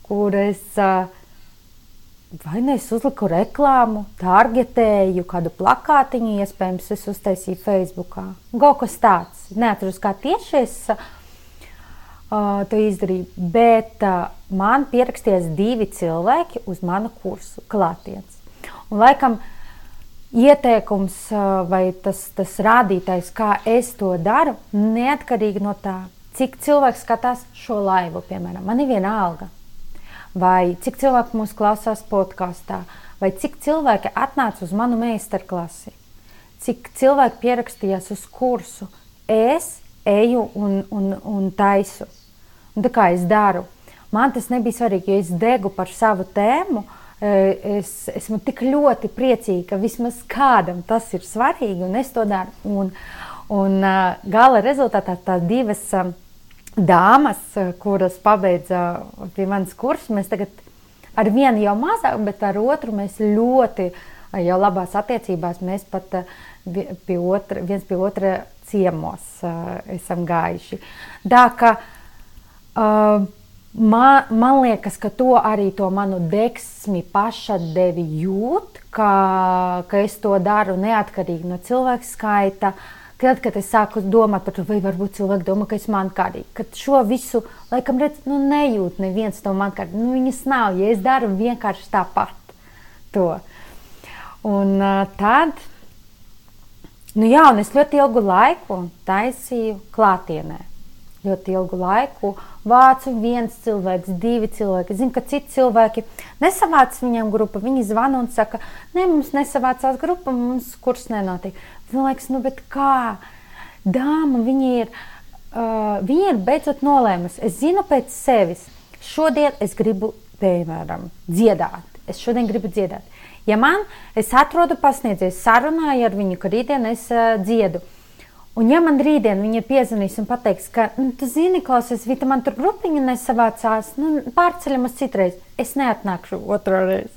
kur es uh, vai nu es uzliku reklāmu, targetēju kādu plakātiņu, iespējams, es uztaisīju Facebookā. Kaut kas tāds. Neatceros, kā tieši es uh, to izdarīju, bet uh, man pierakstījās divi cilvēki uz manu kursu klātiens. Un laikam ieteikums vai tas, tas rādītājs, kā es to daru, neatkarīgi no tā, cik cilvēks skatās šo laivu, piemēram, man ir viena alga. Vai cik cilvēku mūs klausās podkāstā, vai cik cilvēki atnāca uz manu meistarklasi, cik cilvēki pierakstījās uz kursu. Es eju un, un, un taisu. Un tā kā es daru, man tas nebija svarīgi, jo es degu par savu tēmu. Uh, es esmu tik ļoti priecīga, ka vismaz kādam tas ir svarīgi, un es to daru. Un, un gala rezultātā tās divas dāmas, kuras pabeidza pie manas kursus, mēs tagad ar vienu jau mazāk, bet ar otru mēs ļoti jau labās attiecībās. Mēs pat pie otra, viens pie otra ciemos esam gājuši. Tā ka uh, Man, man liekas, ka to arī to manu deksmi pašadevi jūt, ka, ka es to daru neatkarīgi no cilvēka skaita. Tad, kad es sāku domāt par to, vai varbūt cilvēki domā, ka es mankārīgi, kad šo visu, laikam, redz, nu, nejūt neviens to mankārīgi. Nu, viņas nav, ja es daru vienkārši tāpat to. Un uh, tad, nu jā, un es ļoti ilgu laiku taisīju klātienē. Ļoti ilgu laiku uh, vācu viens cilvēks, divi cilvēki. Zinu, ka citi cilvēki nesavāc viņam grupu. Viņi zvana un saka, ne, mums nesavācās grupa, mums kurs nenotiek. Man liekas, nu, bet kā? Dāma, viņa ir, uh, viņa ir beidzot nolēmusi. Es zinu pēc sevis. Šodien es gribu, piemēram, dziedāt. Es šodien gribu dziedāt. Ja man, es atrodu pasniedzēju, sarunāju ar viņu, ka rītdien es uh, dziedu. Un, ja man rītdien viņa piezvanīs un pateiks, ka, nu, tu zini, klausies, Vita, man tur grupiņa nesavācās, nu, pārceļam uz citreiz, es neatnākšu otro reizi.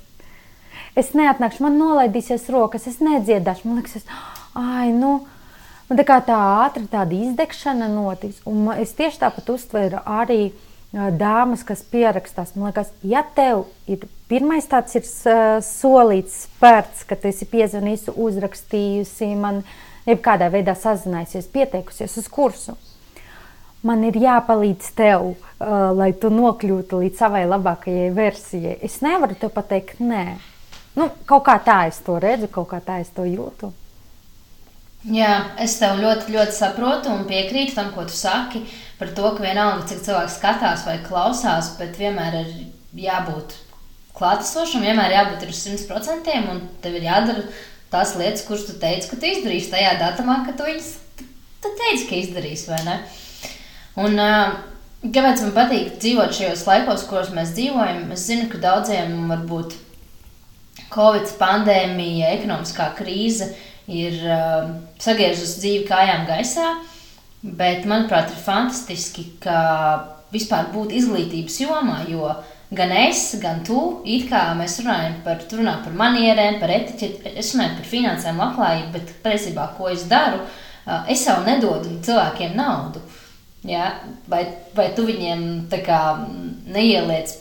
Es neatnākšu, man nolaidīsies rokas, es nedziedāšu. Man liekas, es, ai, nu, man tā kā tā ātri tāda izdegšana notiks. Un es tieši tāpat uztveru arī dāmas, kas pierakstās. Man liekas, ja tev ir pirmais tāds ir solīts spērts, ka tu esi piezvanījusi, uzrakstījusi man, uh, jebkādā veidā sazinājusies, pieteikusies uz kursu. Man ir jāpalīdz tev, uh, lai tu nokļūtu līdz savai labākajai versijai. Es nevaru te pateikt, nē. Nu, kaut kā tā es to redzu, kaut kā tā es to jūtu. Jā, es tev ļoti, ļoti saprotu un piekrītu tam, ko tu saki par to, ka vienalga, cik cilvēks skatās vai klausās, bet vienmēr ir jābūt klātesošam, vienmēr jābūt uz 100% un tev ir jādara tās lietas, kuras tu teici, ka tu izdarīsi tajā datumā, ka tu viņas teici, ka izdarīsi, vai ne? Un, uh, kāpēc man patīk dzīvot šajos laikos, kuros mēs dzīvojam? Es zinu, ka daudziem varbūt Covid pandēmija, ekonomiskā krīze ir uh, sagriezusi dzīvi kājām gaisā, bet manuprāt, ir fantastiski, ka vispār būt izglītības jomā, jo gan es, gan tu, it kā mēs runājam par, runā par manierēm, par etiķeti, es runāju par finansēm, labklājību, bet patiesībā, ko es daru, es jau nedodu cilvēkiem naudu. Ja? Vai, vai tu viņiem kā, neieliec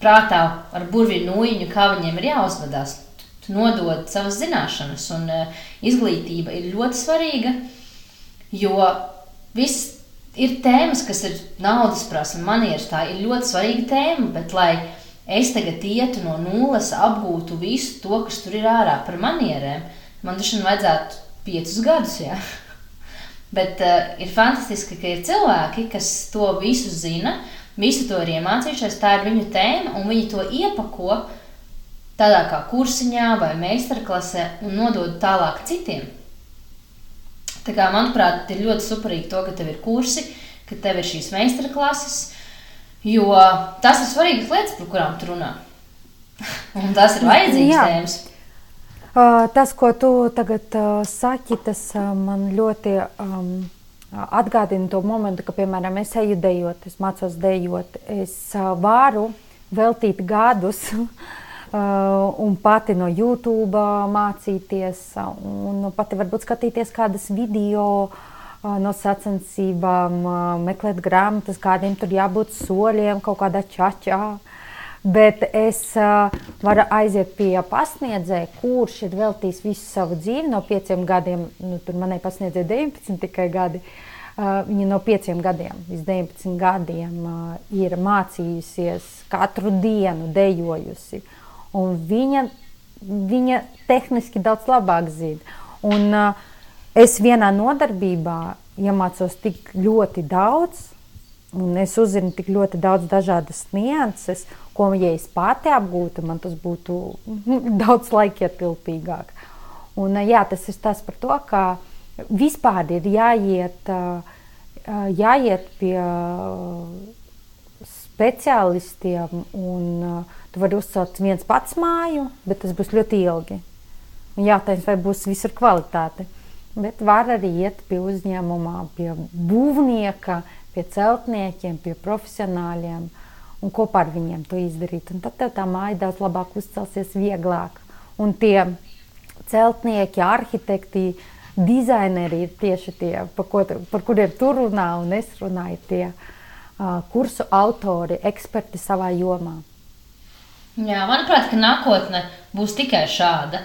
prātā ar burvju nūjiņu, kā viņiem ir jāuzvedās. Tu nodod savas zināšanas, un izglītība ir ļoti svarīga, jo viss ir tēmas, kas ir naudas prasme, manieres, tā ir ļoti svarīga tēma, bet lai es tagad ietu no nulles, apgūtu visu to, kas tur ir ārā par manierēm, man taču vajadzētu piecus gadus, jā. Bet uh, ir fantastiski, ka ir cilvēki, kas to visu zina, Visu to ir iemācījušies, tā ir viņu tēma, un viņi to iepako tādā kā kursiņā vai meistarklasē un nodod tālāk citiem. Tā kā, manuprāt, ir ļoti superīgi to, ka tev ir kursi, ka tev ir šīs meistarklases, jo tas ir svarīgas lietas, par kurām tu runā. un tas ir vajadzīgs tēmas. Uh, tas, ko tu tagad uh, saki, tas uh, man ļoti um, atgādina to momentu, ka, piemēram, es eju dejot, es mācos dejot, es varu veltīt gadus un pati no YouTube mācīties, un pati varbūt skatīties kādas video no sacensībām, meklēt grāmatas, kādiem tur jābūt soļiem, kaut kādā čačā. Bet es uh, varu aiziet pie pasniedzēja, kurš ir veltījis visu savu dzīvi no pieciem gadiem. Nu, tur manai pasniedzēja 19 tikai gadi. Uh, viņa no pieciem gadiem līdz 19 gadiem uh, ir mācījusies katru dienu, dejojusi. Un viņa, viņa tehniski daudz labāk zina. Un, uh, es vienā nodarbībā iemācos tik ļoti daudz, un es uzzinu tik ļoti daudz dažādas nianses, ko, ja es pati apgūtu, man tas būtu daudz laikietilpīgāk. Un, jā, tas ir tas par to, ka vispār ir jāiet, jāiet pie speciālistiem, un tu vari uzcelt viens pats māju, bet tas būs ļoti ilgi. Un jātājums, vai būs visur kvalitāte. Bet var arī iet pie uzņēmumā, pie būvnieka, pie celtniekiem, pie profesionāļiem un kopā ar viņiem to izdarīt. Un tad tev tā māja daudz labāk uzcelsies, vieglāk. Un tie celtnieki, arhitekti, dizaineri ir tieši tie, par, ko, par kuriem tu runā un es runāju, tie uh, kursu autori, eksperti savā jomā. Jā, manuprāt, ka nākotne būs tikai šāda.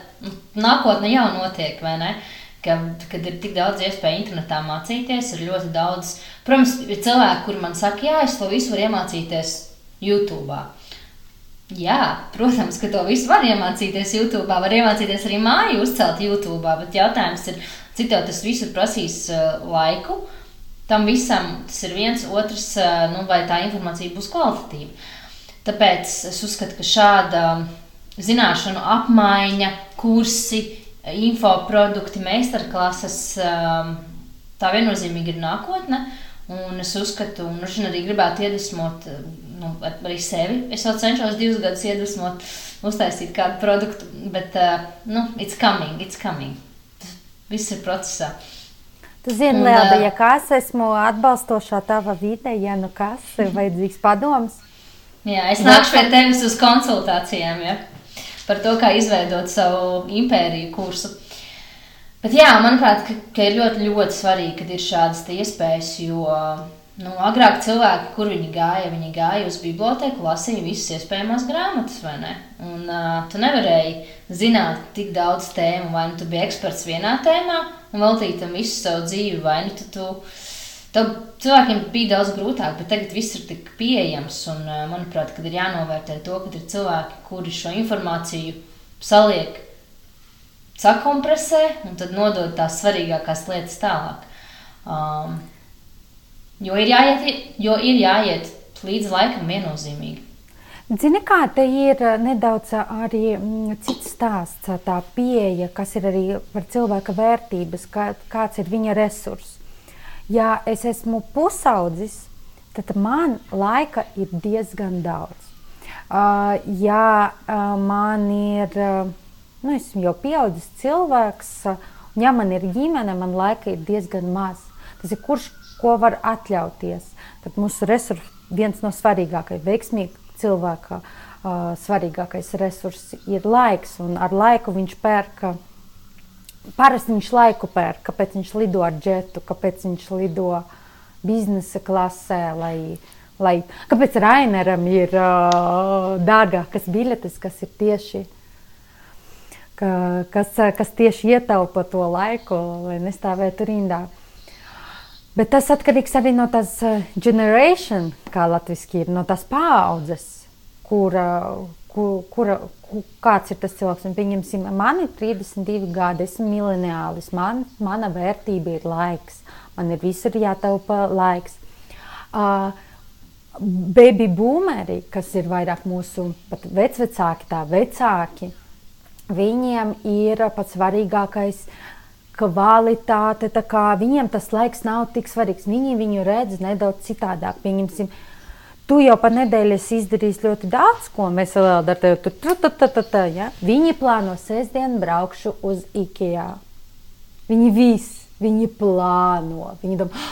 Nākotne jau notiek, vai ne? Ka, kad ir tik daudz iespēju internetā mācīties, ir ļoti daudz. Protams, ir cilvēki, kuri man saka, jā, es to visu varu iemācīties YouTube. Jā, protams, ka to visu var iemācīties YouTube. Var iemācīties arī māju uzcelt YouTube. Bet jautājums ir, cik tev tas viss prasīs uh, laiku? Tam visam tas ir viens, otrs, uh, nu, vai tā informācija būs kvalitatīva. Tāpēc es uzskatu, ka šāda zināšanu apmaiņa, kursi, infoprodukti, meistarklases, um, tā viennozīmīgi ir nākotne. Un es uzskatu, un arī gribētu iedvesmot nu, arī sevi. Es vēl cenšos divus gadus iedvesmot, uztaisīt kādu produktu, bet, uh, nu, it's coming, it's coming. Tas viss ir procesā. Tu zini, Lielda, ja kas esmu atbalstošā tava vide, ja nu kas ir vajadzīgs padoms. Jā, es nāku pie tevis uz konsultācijām, ja, par to, kā izveidot savu impēriju kursu. Bet jā, manuprāt, ka, ka ir ļoti, ļoti svarīgi, kad ir šādas iespējas, jo Nu, agrāk cilvēki, kur viņi gāja, viņi gāja uz biblioteku, lasīja visas iespējamās grāmatas, vai ne? Un uh, tu nevarēji zināt tik daudz tēmu, vai nu tu biji eksperts vienā tēmā un veltīji tam visu savu dzīvi, vai nu tu, tu Tev cilvēkiem bija daudz grūtāk, bet tagad viss ir tik pieejams. Un, manuprāt, kad ir jānovērtē to, ka ir cilvēki, kuri šo informāciju saliek sakompresē un tad nodod tās svarīgākās lietas tālāk. Um, Jo ir jāiet, jo ir jāiet līdz laikam viennozīmīgi. Zini, kā te ir eh, nedaudz arī mm, cits stāsts, tā pieeja, kas ir arī par cilvēka vērtības, kā, kāds ir viņa resurs. Ja es esmu pusaudzis, tad man laika ir diezgan daudz. Uh, ja uh, man ir, uh, nu, esmu jau pieaudzis cilvēks, uh, un ja man ir ģimene, man laika ir diezgan maz. Tas ir kurš, ko var atļauties. Tad mūsu resursi viens no svarīgākajiem, veiksmīgākajiem cilvēka uh, svarīgākais resurss ir laiks, un ar laiku viņš pērka. Parasti viņš laiku pērk, kāpēc viņš lido ar džetu, kāpēc viņš lido biznesa klasē, lai, lai kāpēc Raineram ir uh, dārgākas biļetes, kas ir tieši, ka, kas, kas tieši ietaupa to laiku, lai nestāvētu rindā. Bet tas atkarīgs arī no tās generation, kā latviski ir, no tās paaudzes, kura, kura, kura, kāds ir tas cilvēks. Un, pieņemsim, man ir 32 gadi, esmu mileniālis, man, mana vērtība ir laiks, man ir visur jātaupa laiks. Uh, baby boomeri, kas ir vairāk mūsu vecvecāki, tā vecāki, viņiem ir pats svarīgākais uh, kvalitāte. Viņiem tas laiks nav tik svarīgs. Viņi viņu redz nedaudz citādāk. Pieņemsim, tu jau pa nedēļu esi izdarījis ļoti daudz, ko mēs vēl ar tevi tur tur. Ja? Viņi plāno sestdienu braukšu uz IKEA. Viņi visi, viņi plāno. Viņi domā,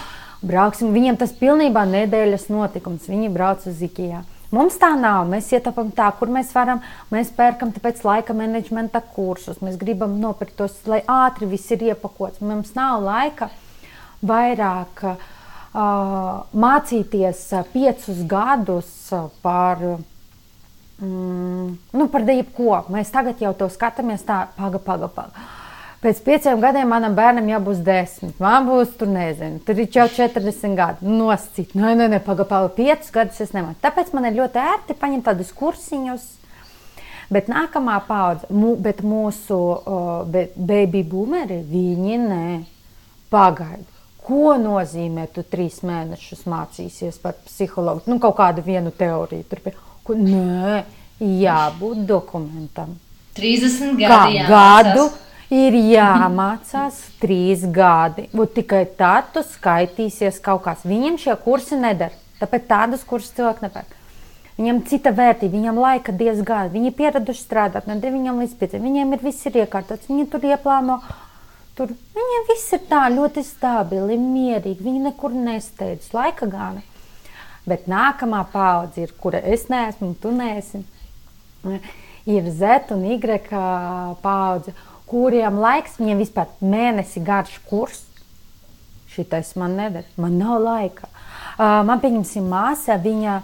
brauksim. Viņiem tas pilnībā nedēļas notikums. Viņi brauc uz IKEA. Mums tā nav. Mēs ietaupām tā, kur mēs varam. Mēs pērkam tāpēc laika menedžmenta kursus. Mēs gribam nopirkt tos, lai ātri viss ir iepakots. Mums nav laika vairāk uh, mācīties piecus gadus par. Mm, nu, par jebko. Mēs tagad jau to skatāmies tā, paga, paga, paga Pēc pieciem gadiem manam bērnam jābūt desmit. Man būs, tur nezinu, tur ir jau 40 gadi. Noscīt, nē, nē, nē pagaidi, piecus gadus es nemāku. Tāpēc man ir ļoti ērti paņemt tādus kursiņus. Bet nākamā paudze, mū, bet mūsu uh, bet baby boomeri, viņi nē, pagaidi. Ko nozīmē, tu trīs mēnešus mācīsies par psihologu? Nu, kaut kādu vienu teoriju. Tur, ko, nē, jābūt dokumentam. 30 gadi. Kā gadu. Ir jāmācās trīs gadi. Un tikai tad tu skaitīsies kaut kāds. Viņam šie kursi nedara. Tāpēc tādus kursus cilvēki nepērk. Viņam cita vērtība, viņam laika diezgan. Viņi ir pieraduši strādāt no 9 līdz 5. Viņiem ir viss ir iekārtots, viņi tur ieplāno. Tur viņiem viss ir tā ļoti stabili, mierīgi. Viņi nekur nesteidz laika gana. Bet nākamā paudze ir, kura es neesmu, un tu neesi. Ir Z un Y paudze kuriem laiks, viņiem vispār mēnesi garš kurs. Šitais man nedara, man nav laika. Man pieņemsim māsa, viņa,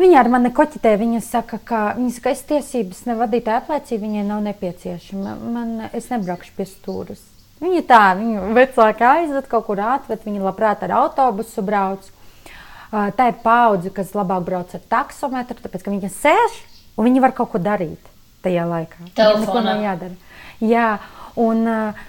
viņa ar mani koķitē, viņa saka, ka viņas es tiesības nevadīt apliecību, viņai nav nepieciešama. Man, es nebraukšu pie stūras. Viņa tā, viņu vecāki aizved kaut kur atved, viņa labprāt ar autobusu brauc. Tā ir paudze, kas labāk brauc ar taksometru, tāpēc, ka viņa sēž un viņa var kaut ko darīt tajā laikā. Telefonā. Neko nav jādara. Jā, un uh,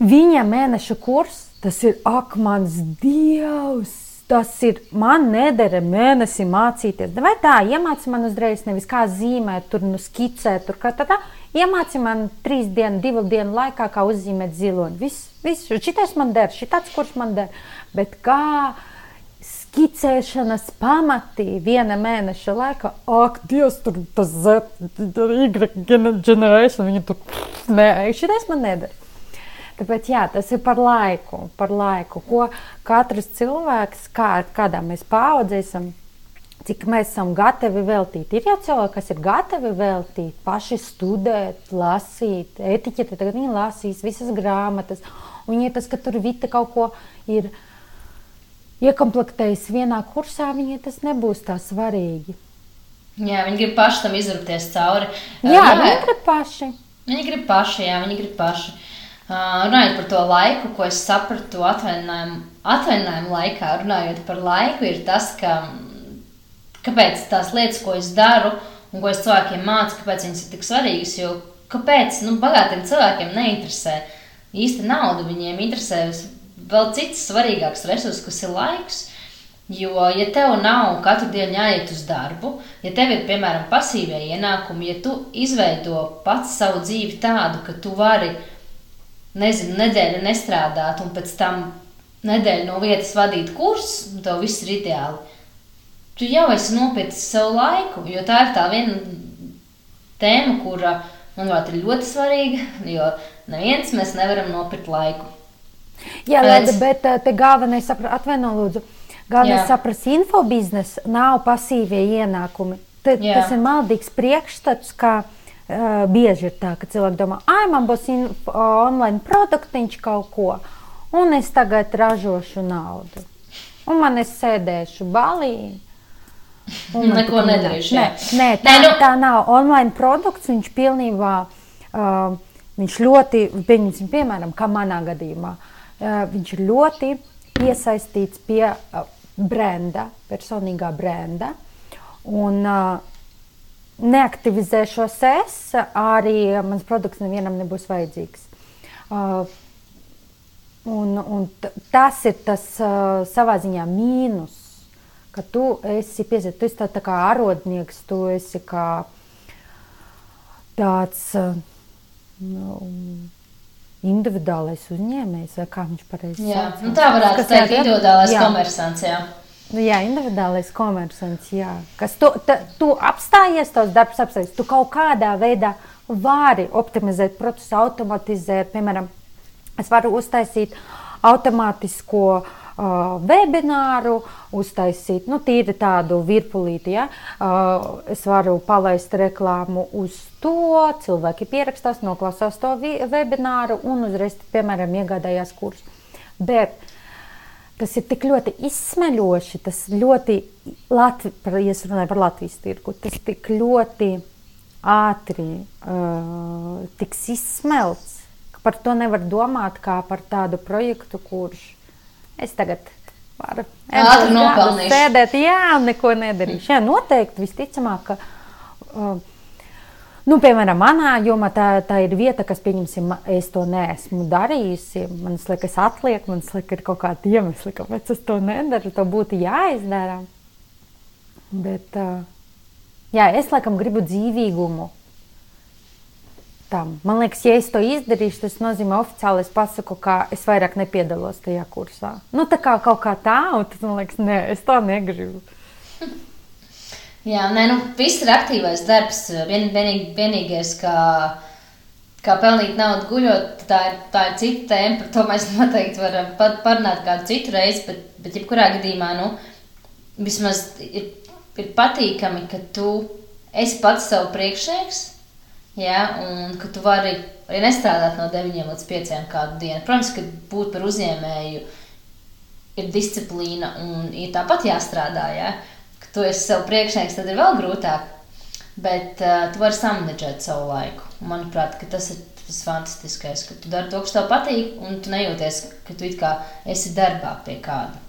viņa mēneša kurs, tas ir ak, mans dievs! Tas ir man nedara mēnesi mācīties. Vai tā, iemāci man uzreiz, nevis kā zīmēt, tur nu skicēt, tur kā tādā. Iemāci man trīs dienu, divu dienu laikā, kā uzzīmēt ziloņu. Viss, viss, šitais man der, šitāds kurs man der. Bet kā skicēšanas pamatī viena mēneša laikā, ak, Dievs, tur tas Y generation, viņi tur, nē, šitais man nedara. Tāpēc jā, tas ir par laiku, par laiku, ko katrs cilvēks, kā, kādā mēs paaudzēsim, cik mēs esam gatavi veltīt. Ir jau cilvēki, kas ir gatavi veltīt, paši studēt, lasīt, etiķeti, tagad viņi lasīs visas grāmatas, un ja tas, ka tur vita kaut ko ir iekomplektējis vienā kursā, viņai tas nebūs tā svarīgi. Jā, viņi grib paši tam izrūpties cauri. Jā, jā viņi grib paši. Viņi grib paši, jā, viņi grib paši. Uh, runājot par to laiku, ko es sapratu atvaļinājumu, atvaļinājumu laikā, runājot par laiku, ir tas, ka kāpēc tās lietas, ko es daru un ko es cilvēkiem mācu, kāpēc viņas ir tik svarīgas. Jo kāpēc nu, bagātiem cilvēkiem neinteresē īsta nauda, viņiem interesē vēl cits svarīgāks resurs, kas ir laiks. Jo, ja tev nav katru dienu jāiet uz darbu, ja tev ir piemēram pasīvie ienākumi, ja tu izveido pats savu dzīvi tādu, ka tu vari, nezinu, nedēļu nestrādāt un pēc tam nedēļu no vietas vadīt kursus, tev viss ir ideāli. Tu jau esi nopircis savu laiku, jo tā ir tā viena tēma, kura, manuprāt, ir ļoti svarīga, jo neviens mēs nevaram nopirkt laiku. Jā, Leda, bet eh, te galvenais, atvaino lūdzu, galvenais saprast, infobiznes nav pasīvie ienākumi. Te, tas ir maldīgs priekšstats, ka uh, bieži ir tā, ka cilvēki domā, ah, man būs in, online produktiņš kaut ko, un es tagad ražošu naudu. Un man es sēdēšu balī. Neko nedarīšu. Nē, nē, tā, nē, nu... tā nav online produkts. Viņš pilnībā, uh, viņš ļoti, pieņemsim, piemēram, kā manā gadījumā, uh, viņš ir ļoti iesaistīts pie uh, brenda, personīgā brenda. Un uh, neaktivizēšos es, arī mans produkts nevienam nebūs vajadzīgs. Uh, Un, un tas ir tas uh, savā ziņā mīnus, ka tu esi piesaistīts, tu esi tā, tā kā arodnieks, tu esi kā tāds nu, individuālais uzņēmējs, vai kā viņš pareizi jā, nu, tā varētu Kas teikt, individuālais jā. komersants, jā. Nu, jā, individuālais komersants, jā. Kas tu, ta, tu apstājies, tavs darbs apstājies, tu kaut kādā veidā vari optimizēt procesu, automatizēt, piemēram, Es varu uztaisīt automātisko uh, webināru, uztaisīt nu, tādu virpulīti. Ja? Es varu palaist reklāmu uz to, cilvēki pierakstās, noklausās to webināru un uzreiz, piemēram, iegādājās kursu. Bet tas ir tik ļoti izsmeļoši, tas ļoti, Latvi, ja runāju par Latvijas tirgu, tas tik ļoti ātri uh, tiks izsmelts par to nevar domāt kā par tādu projektu, kurš es tagad varu sēdēt, jā, un neko nedarīšu. Jā, noteikti, visticamāk, ka. Uh, Nu, piemēram, manā jomā tā, tā ir vieta, kas, pieņemsim, es to neesmu darījusi. Man liekas, atliek, man liekas, ir kaut kāda iemesla, kāpēc es to nedaru. To būtu jāizdara. Bet, uh, jā, es laikam gribu dzīvīgumu tam. Man liekas, ja es to izdarīšu, tas nozīmē oficiāli es pasaku, ka es vairāk nepiedalos tajā kursā. Nu, tā kā kaut kā tā, un tad man liekas, nē, es to negribu. Jā, nē, nu, viss ir aktīvais darbs. Vien, vienīgi, vienīgais, kā, kā pelnīt naudu guļot, tā ir, tā ir cita tēma. Par to mēs noteikti varam parunāt kādu citu reizi, bet, bet jebkurā gadījumā, nu, vismaz ir, ir patīkami, ka tu esi pats savu priekšnieks Ja, un ka tu vari arī nestrādāt no 9 līdz 5 kādu dienu. Protams, ka būt par uzņēmēju ir disciplīna un ir tāpat jāstrādā. Ja? Ka tu esi sev priekšnieks, tad ir vēl grūtāk. Bet uh, tu vari samanģēt savu laiku. Manuprāt, tas ir tas fantastiskais, ka tu dari to, kas tev patīk, un tu nejūties, ka tu esi darbā pie kāda.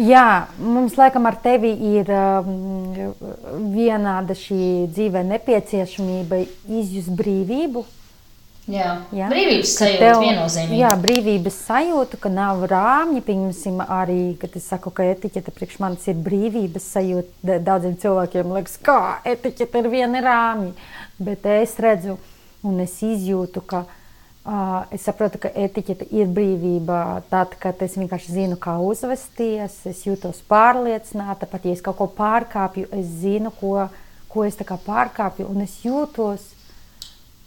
Jā, mums laikam ar tevi ir um, vienāda šī dzīve nepieciešamība izjust brīvību. Jā, jā. brīvības sajūta tev, viennozīmīgi. Jā, brīvības sajūta, ka nav rāmji, pieņemsim arī, kad es saku, ka etiķete priekš manis ir brīvības sajūta. Daudziem cilvēkiem liekas, kā etiķete ir viena rāmji, bet es redzu un es izjūtu, ka Uh, es saprotu, ka etiķete ir brīvība. Tad, kad es vienkārši zinu, kā uzvesties, es jūtos pārliecināta. Pat ja es kaut ko pārkāpju, es zinu, ko, ko es pārkāpju, un es jūtos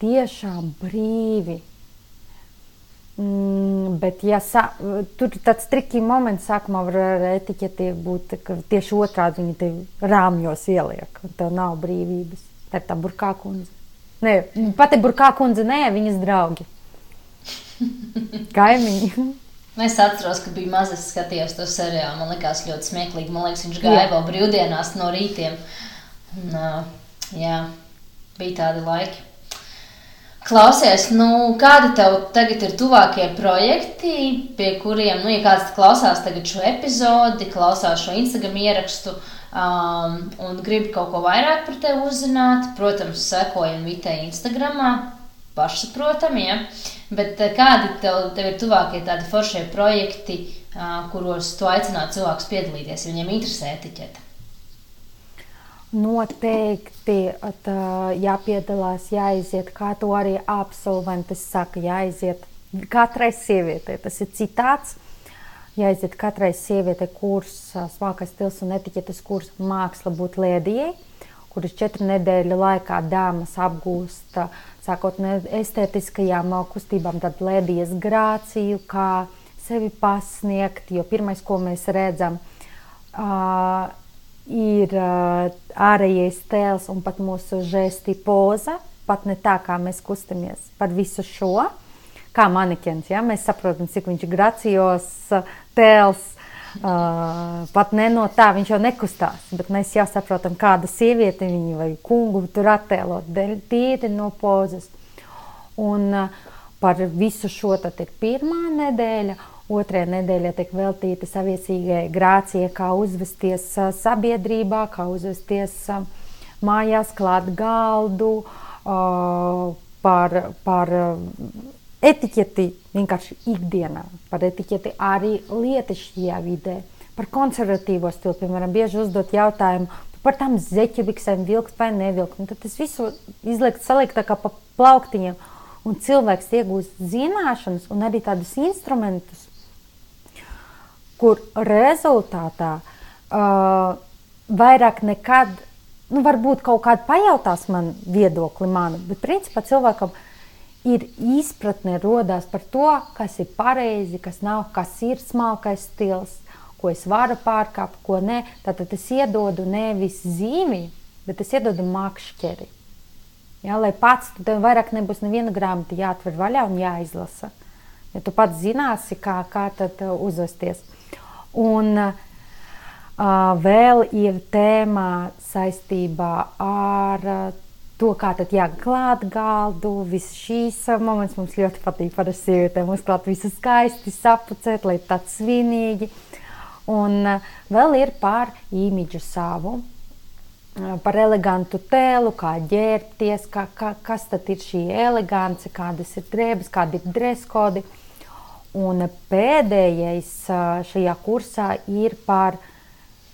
tiešām brīvi. Mm, bet, ja sa, tur tāds trikīgi moments sākumā var ar etiķeti būt, tieši otrādi viņi te rāmjos ieliek, un tev nav brīvības. Tā ir tā burkā kundze. Nē, pati burkā kundze, nē, viņas draugi. Kaimiņi. Es atceros, ka bija mazs, skatījos to seriālu. Man liekas, ļoti smieklīgi. Man liekas, viņš gāja vēl brīvdienās no rītiem. Un, jā, bija tādi laiki. Klausies, nu, kādi tev tagad ir tuvākie projekti, pie kuriem, nu, ja kāds klausās tagad šo epizodi, klausās šo Instagram ierakstu um, un grib kaut ko vairāk par tevi uzzināt, protams, sekojam Vitē Instagramā, pašsaprotami, ja. Bet eh, kādi tev, tev ir tuvākie tādi foršie projekti, kuros tu aicinātu cilvēkus piedalīties, ja viņiem interesē etiķete? Noteikti tā, jāpiedalās, jāiziet, kā to arī absolventi saka, jāiziet katrai sievietei. Tas ir citāts. jāiziet katrai sievietei kurs, smākais stils un etiķetes kurs māksla būt lēdijai, kuras četru nedēļu laikā dāmas apgūst, sākot no estētiskajām kustībām, tad lēdijas grāciju, kā sevi pasniegt, jo pirmais, ko mēs redzam, ir ārējais tēls un pat mūsu žesti poza, pat ne tā, kā mēs kustamies par visu šo, kā manikens, ja? mēs saprotam, cik viņš ir gracijos tēls, Uh, pat ne no tā viņš jau nekustās, mēs jau saprotam, kāda sieviete viņa vai kungu tur attēlot, tīri no pozas. Un uh, par visu šo tad ir pirmā nedēļa, otrajā nedēļā tiek veltīta saviesīgai grācijai, kā uzvesties uh, sabiedrībā, kā uzvesties mājās, klāt galdu, par, par etiķeti vienkārši ikdienā, par etiķeti arī lietišķajā vidē, par konservatīvo stilu. Piemēram, bieži uzdot jautājumu par tām zeķebiksēm, vilkt vai nevilkt. Un tad tas visu izliekt, salikt tā kā pa plauktiņiem. Un cilvēks iegūst zināšanas un arī tādus instrumentus, kur rezultātā uh, vairāk nekad, nu, varbūt kaut kāda pajautās man viedokli manu, bet principā cilvēkam ir ir izpratne rodās par to, kas ir pareizi, kas nav, kas ir smalkais stils, ko es varu pārkāpt, ko nē. Tātad es iedodu nevis zīmi, bet es iedodu makšķeri. Ja, lai pats tev vairāk nebūs neviena grāmata jāatver vaļā un jāizlasa. Ja tu pats zināsi, kā, kā tad uh, uzvesties. Un uh, vēl ir tēma saistībā ar uh, to, kā tad jāklāt galdu, visas šīs moments mums ļoti patīk par sievietēm, uzklāt visu skaisti, sapucēt, lai tāds svinīgi. Un uh, vēl ir par imidžu savu, uh, par elegantu tēlu, kā ģērbties, kā, kā, kas tad ir šī elegance, kādas ir drēbes, kādi ir dreskodi. Un pēdējais uh, šajā kursā ir par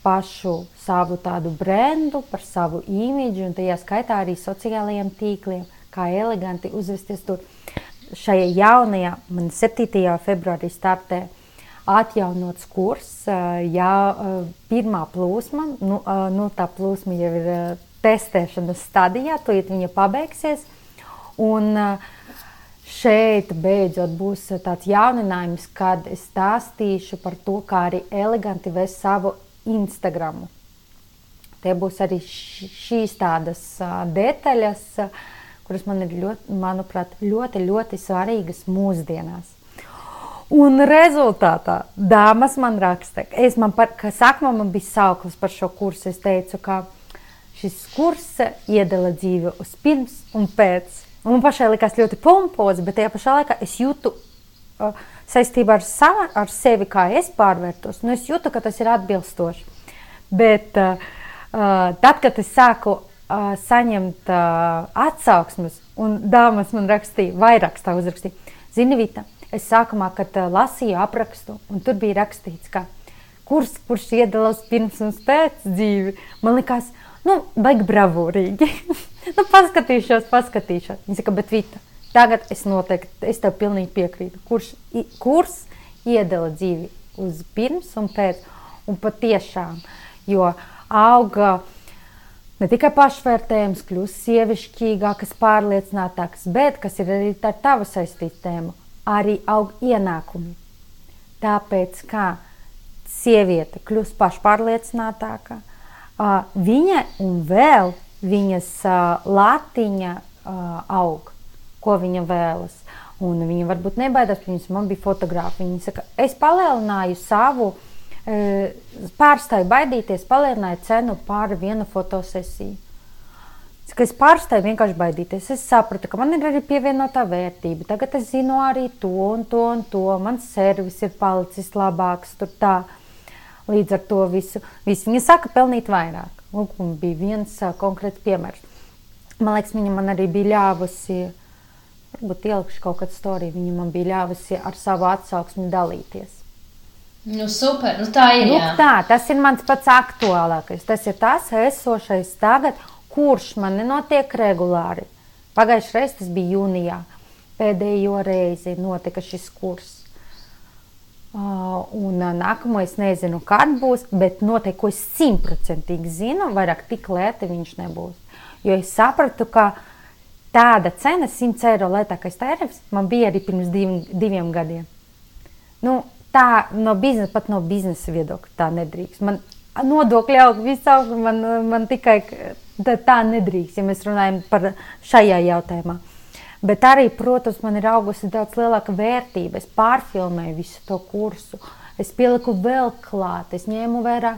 pašu savu tādu brendu, par savu imidžu, un tajā skaitā arī sociālajiem tīkliem, kā eleganti uzvesties tur. Šajā jaunajā, man 7. februārī startē atjaunots kurs, jā, pirmā plūsma, nu, nu tā plūsma jau ir testēšanas stadijā, iet viņa pabeigsies, un šeit beidzot būs tāds jauninājums, kad es stāstīšu par to, kā arī eleganti vest savu Instagram. Tie būs arī šīs tādas detaļas, kuras man ir ļoti, manuprāt, ļoti, ļoti svarīgas mūsdienās. Un rezultātā dāmas man raksta, es man par, ka sākumā man bija sauklis par šo kursu. Es teicu, ka šis kurs iedala dzīvi uz pirms un pēc. Un man pašai likās ļoti pompozi, bet tajā pašā laikā es jūtu uh, saistībā ar, sava, ar sevi, kā es pārvērtos. Nu, es jūtu, ka tas ir atbilstoši. Bet uh, tad, kad es sāku uh, saņemt uh, atsauksmes, un dāmas man rakstīja, vairāk tā uzrakstīja, zini, Vita, es sākumā, kad uh, lasīju aprakstu, un tur bija rakstīts, ka kurs, kurš iedalās pirms un pēc dzīvi, man likās, nu, baigi bravūrīgi. nu, paskatīšos, paskatīšos. Viņa saka, bet Vita, tagad es noteikti, es tev pilnīgi piekrītu. Kurš, kurs iedala dzīvi uz pirms un pēc, un patiešām. Uh, jo auga ne tikai pašvērtējums, kļūst sievišķīgākas, pārliecinātākas, bet kas ir arī ar tavu saistītu tēmu, arī aug ienākumi. Tāpēc, kā sieviete kļūst pašpārliecinātāka, viņa un vēl viņas latiņa aug, ko viņa vēlas. Un viņa varbūt nebaidās, viņas man bija fotogrāfi. Viņa saka, es palielināju savu uh, pārstāju baidīties, palielināja cenu par vienu fotosesiju. Es pārstāju vienkārši baidīties. Es sapratu, ka man ir arī pievienotā vērtība. Tagad es zinu arī to un to un to. Mans servis ir palicis labāks. Līdz ar to visu, visu viņa saka, pelnīt vairāk. Lūk, bija viens konkrēts piemērs. Man liekas, viņa man arī bija ļāvusi, varbūt ielikšu kaut kādu storiju, viņa man bija ļāvusi ar savu atsauksmi dalīties. Nu, super, nu tā ir. Nu, tā, tas ir mans pats aktuālākais. Tas ir tas esošais tagad, kurš man nenotiek regulāri. Pagājušajā reizē tas bija jūnijā. Pēdējo reizi notika šis kurs. Uh, un uh, nākamo es nezinu, kad būs, bet noteikti, ko es simtprocentīgi zinu, vairāk tik lēti viņš nebūs. Jo es sapratu, ka tāda cena, 100 eiro lētākais tarifs, man bija arī pirms div, diviem gadiem. Nu, tā no biznesa, pat no biznesa viedokļa tā nedrīkst. Man nodokļi aug, viss aug, man, man tikai tā, nedrīkst, ja mēs runājam par šajā jautājumā. Bet arī, protams, man ir augusi daudz lielāka vērtība. Es pārfilmēju visu to kursu, es pieliku vēl klāt, es ņēmu vērā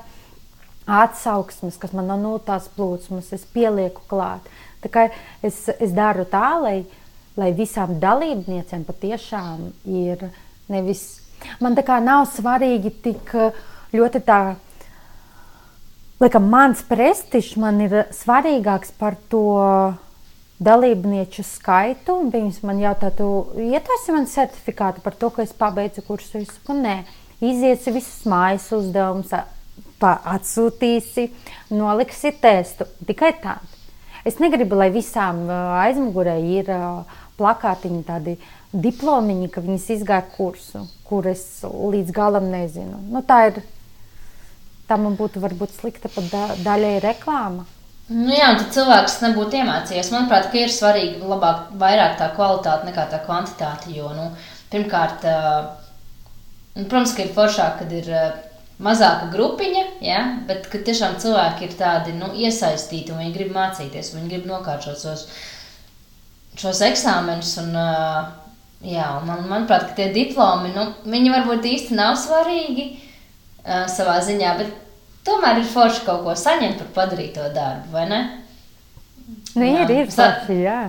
atsauksmes, kas man no nulles plūsmas, es pielieku klāt. Tā kā es, es daru tā, lai, lai visām dalībniecēm patiešām ir nevis. Man tā kā nav svarīgi tik ļoti tā. Laikam, mans prestižs man ir svarīgāks par to dalībnieku skaitu. Viņas man jautātu, ietversi man certifikātu par to, ka es pabeidzu kursu. Es saku, nē, iziesi visus mājas uzdevumus, atsūtīsi, noliksi testu. Tikai tādu. Es negribu, lai visām aizmugurē ir plakātiņi, tādi diplomiņi, ka viņas izgāja kursu, kur es līdz galam nezinu. Nu, tā ir. Tā man būtu varbūt slikta pat da daļai reklāma. Nu jā, tad cilvēks nebūtu iemācījies. Manuprāt, ir svarīgi labāk, vairāk tā kvalitāte nekā tā kvantitāte. Jo, nu, pirmkārt, uh, protams, ka ir foršāk, kad ir mazāka grupiņa, ja, bet tiešām cilvēki ir tādi nu, iesaistīti un viņi grib mācīties, viņi grib nokārtot šos, šos eksāmenus. Un, jā, un man, manuprāt, tie diplomi, nu, viņi varbūt īsti nav svarīgi savā ziņā, bet tomēr ir forši kaut ko saņemt par padarīto darbu, vai ne? Nu, jā. ir, ir forši, jā.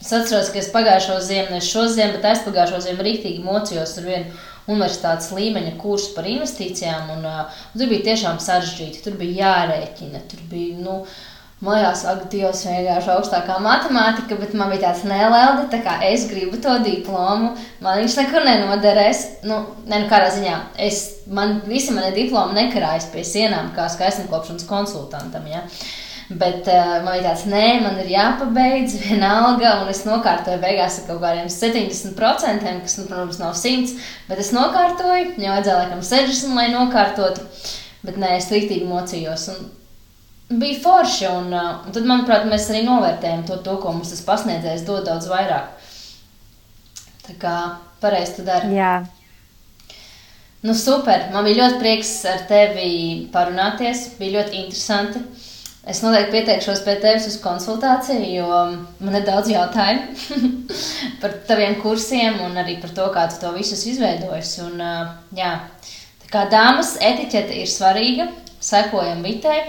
Es atceros, ka es pagājušo ziemu, ne šo ziemu, bet aizpagājušo ziemu rīktīgi mocījos ar vienu universitātes līmeņa kursu par investīcijām, un, uh, tur bija tiešām sarežģīti. Tur bija jārēķina, tur bija, nu, uh, Mājās, ak, Dievs, vienkārši augstākā matemātika, bet man bija tāds nelēldi, tā kā es gribu to diplomu, man viņš nekur nenoderēs. Nu, ne, nu kādā ziņā, es, man visi mani diplomi nekarājas pie sienām kā skaistumkopšanas konsultantam, ja. Bet uh, man bija tāds, nē, man ir jāpabeidz vienalga, un es nokārtoju beigās ar kaut kādiem 70%, kas, nu, protams, nav 100, bet es nokārtoju, jau vajadzēja laikam 60, lai nokārtotu, bet nē, es rīktīgi mocījos. Un, bija forši. Un, uh, un tad, manuprāt, mēs arī novērtējam to, to ko mums tas pasniedzējs dod daudz vairāk. Tā kā pareizi tu dari. Jā. Nu, super. Man bija ļoti prieks ar tevi parunāties. Bija ļoti interesanti. Es noteikti pieteikšos pie tevis uz konsultāciju, jo man ir daudz jautājumu par taviem kursiem un arī par to, kā tu to visus izveidojis. Un, uh, jā, tā kā dāmas etiķete ir svarīga, sekojam vitei,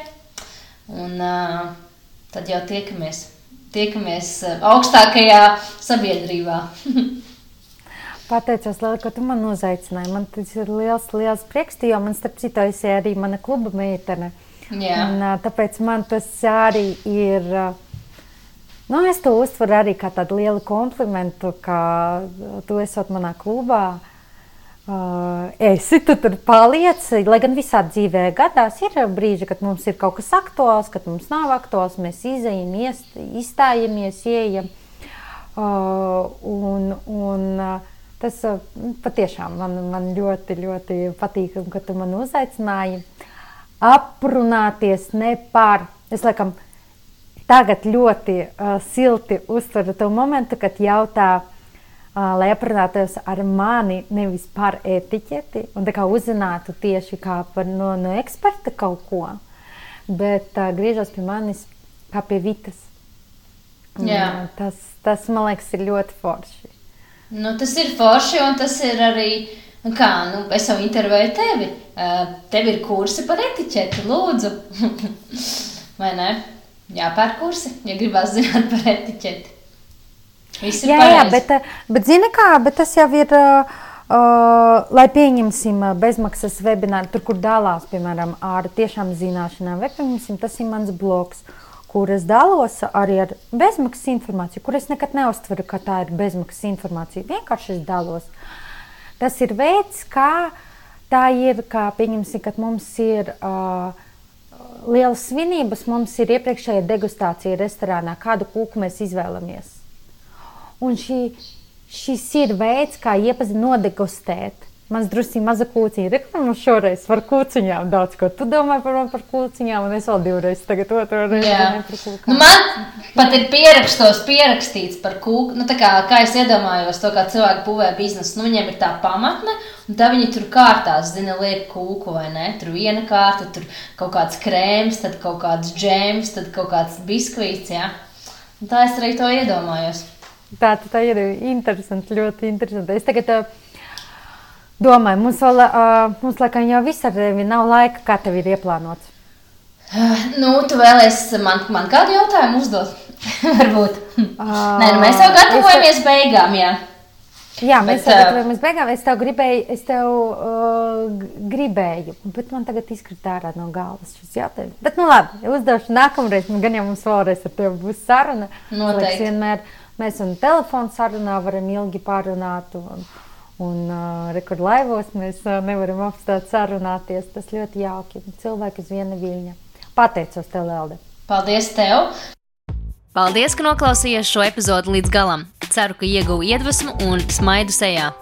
Un uh, tad jau tiekamies, tiekamies augstākajā sabiedrībā. Pateicos, Liela, ka tu man uzaicināji. Man tas ir liels, liels prieks, jo man, starp citu, esi arī mana kluba meitene. Jā. Un, tāpēc man tas arī ir. Nu, es to uztveru arī kā tādu lielu komplimentu, ka tu esat manā klubā. Esi tu tur paliec, lai gan visā dzīvē gadās ir brīži, kad mums ir kaut kas aktuāls, kad mums nav aktuāls, mēs izējam, izstājamies, ieejam. Un, un tas patiešām man, man ļoti, ļoti patīk, ka tu man uzaicināji aprunāties ne par, es laikam tagad ļoti uh, silti uztveru to momentu, kad jautā, lai aprunātos ar mani nevis par etiķeti un uzzinātu tieši kā par, no, no eksperta kaut ko, bet uh, griežos pie manis kā pie vitas. Jā. Tas, tas, man liekas, ir ļoti forši. Nu, tas ir forši, un tas ir arī, nu kā, nu, es jau intervēju tevi. Uh, tev ir kursi par etiķeti, lūdzu. Vai ne? Jāpērk kursi, ja gribās zināt par etiķeti. Jā, jā, bet, eh, bet zini kā, bet tas jau ir, uh, lai pieņemsim bezmaksas webināru, tur, kur dalās, piemēram, ar tiešām zināšanām, vai pieņemsim, tas ir mans blogs, kur es dalos arī ar bezmaksas informāciju, kur es nekad neuztveru, ka tā ir bezmaksas informācija. Vienkārši es dalos. Tas ir veids, kā tā ir, kā pieņemsim, kad mums ir uh, lielas svinības, mums ir iepriekšējā degustācija restorānā, kādu kūku mēs izvēlamies. Un šī, šis ir veids, kā iepazīt, nodegustēt mans drusciņš maza kūciņa. Reklāmas mums šoreiz par kūciņām daudz ko. Tu domā par man par kūciņām, un es vēl divreiz tagad otru reizi. Nu, man pat ir pierakstos, pierakstīts par kūku. Nu, tā kā, kā es iedomājos to, kā cilvēki būvē biznesu, nu, viņiem ir tā pamatne, un tā viņi tur kārtās, zina, liek kūku vai ne. Tur viena kārta, tur kaut kāds krēms, tad kaut kāds džēms, tad kaut kāds biskvīts, jā. Un tā es arī to iedomājos. Tā, tā ir interesanti, ļoti interesanti. Es tagad domāju, mums vēl, mums laikam jau visur nav laika, kā tev ir ieplānots. Nu, tu vēlēsies man, man kādu jautājumu uzdot? Varbūt. Nē, nu, mēs jau gatavojamies beigām, jā. Jā, mēs Bet, jau gatavojamies beigām. Es tev gribēju, es tev uh, gribēju, bet man tagad izkrita ārā no galvas šis jautājums. Bet, nu labi, uzdošu nākamreiz. Nu, gan jau mums vēlreiz ar tevi būs saruna. Noteikti. Liekas, vienmēr mēs un telefonu sarunā varam ilgi pārunāt. Un, un uh, rekordlaivos mēs uh, nevaram apstāt sarunāties. Tas ļoti jauki. Cilvēki uz viena viļņa. Pateicos tev, Lelde. Paldies tev! Paldies, ka noklausījāties šo epizodi līdz galam. Ceru, ka ieguvu iedvesmu un smaidu sejā.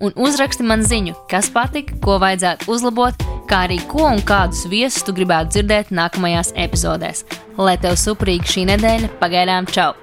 un uzraksti man ziņu, kas patika, ko vajadzētu uzlabot, kā arī ko un kādus viesus tu gribētu dzirdēt nākamajās epizodēs. Lai tev superīga šī nedēļa, pagaidām čau!